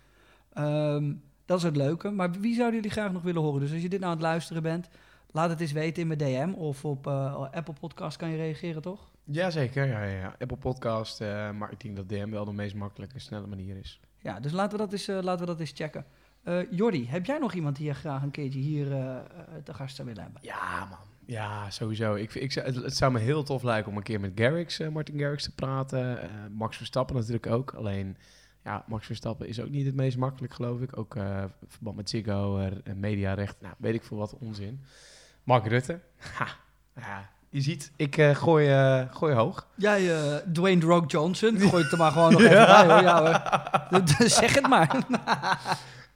Ehm, dat is het leuke. Maar wie zouden jullie graag nog willen horen? Dus als je dit nou aan het luisteren bent, laat het eens weten in mijn DM. Of op eh, Apple Podcast kan je reageren, toch? Jazeker, ja, ja, ja. Apple Podcast. eh, maar ik denk dat DM wel de meest makkelijke en snelle manier is. Ja, dus laten we dat eens, eh, laten we dat eens checken. Jordi, heb jij nog iemand die je graag een keertje hier te gast zou willen hebben? Ja, man. Ja, sowieso. Ik, ik, het, het zou me heel tof lijken om een keer met Garrix, Martin Garrix te praten. Max Verstappen natuurlijk ook. Alleen, ja, Max Verstappen is ook niet het meest makkelijk, geloof ik. Ook verband met Ziggo, mediarecht. Nou, weet ik veel wat onzin. Mark Rutte. Ha, ja, je ziet, ik eh, gooi, eh, gooi hoog. Jij, eh, Dwayne Rock Johnson, gooi het er maar gewoon nog even bij hoor. Ja, hoor. Dus zeg het maar.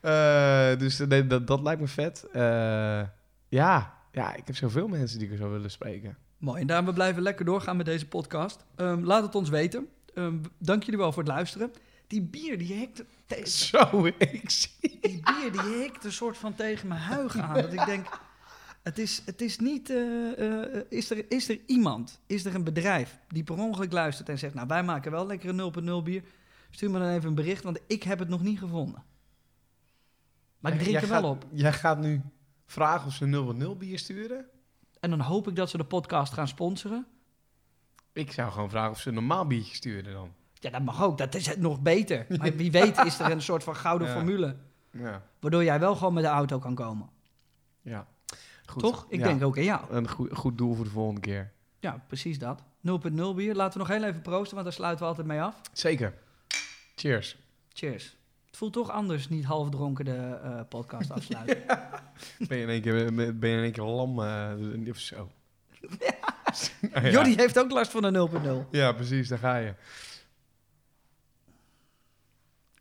Eh, dus nee, dat, dat lijkt me vet. Eh, ja, ja, ik heb zoveel mensen die ik er zou willen spreken. Mooi, en daarom we blijven lekker doorgaan met deze podcast. Ehm, laat het ons weten. Ehm, dank jullie wel voor het luisteren. Die bier, die hikt, te- Zo, ik zie. die bier, die hikt een soort van tegen mijn huig aan. Dat ik denk, het is, het is niet... eh, eh, is, er, is er iemand, is er een bedrijf die per ongeluk luistert en zegt... Nou, wij maken wel lekker een 0.0 bier. Stuur me dan even een bericht, want ik heb het nog niet gevonden. Maar ik drink er wel gaat- op. Jij gaat nu vragen of ze 0.0 bier sturen? En dan hoop ik dat ze de podcast gaan sponsoren. Ik zou gewoon vragen of ze een normaal biertje sturen dan. Ja, dat mag ook. Dat is het nog beter. Maar wie weet is er een soort van gouden Ja. formule. Ja. Waardoor jij wel gewoon met de auto kan komen. ja. Goed. Toch? Ik Ja. denk ook aan jou. Een goed, goed doel voor de volgende keer. Ja, precies dat. 0.0 bier. Laten we nog heel even proosten, want daar sluiten we altijd mee af. Zeker. Cheers. Cheers. Het voelt toch anders niet half dronken de eh, podcast afsluiten. Ben je in één keer, ben je in één keer lam eh, of zo? Ja. Jordi heeft ook last van een 0.0. Ja, precies. Daar ga je.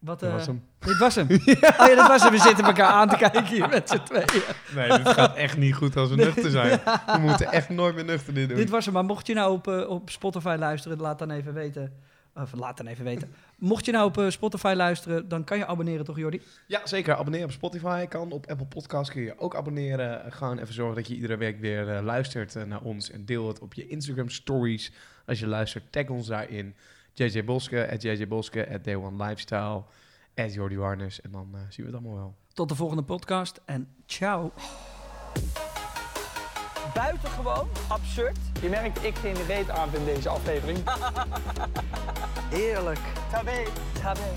Wat, Dat eh, was hem. Dit was hem. Oh ja, dit was hem. We zitten elkaar aan te kijken hier met z'n tweeën. Nee, dit gaat echt niet goed als we nuchter zijn. We moeten echt nooit meer nuchter dit doen. Dit was hem. Maar mocht je nou op, eh, op Spotify luisteren, laat dan even weten. Of laat dan even weten. Mocht je nou op eh, Spotify luisteren, dan kan je abonneren, toch Jordi? Ja, zeker. Abonneer op Spotify. Kan op Apple Podcasts kun je ook abonneren. Gewoon even zorgen dat je iedere week weer luistert naar ons. En deel het op je Instagram stories. Als je luistert, tag ons daarin. JJ Boske, at JJ Boske, at Day One Lifestyle, at Jordi Warnes. En dan eh, zien we het allemaal wel. Tot de volgende podcast en ciao. Buitengewoon absurd. Je merkt, ik geen reet aan in deze aflevering. Heerlijk. Tabé. Tabé.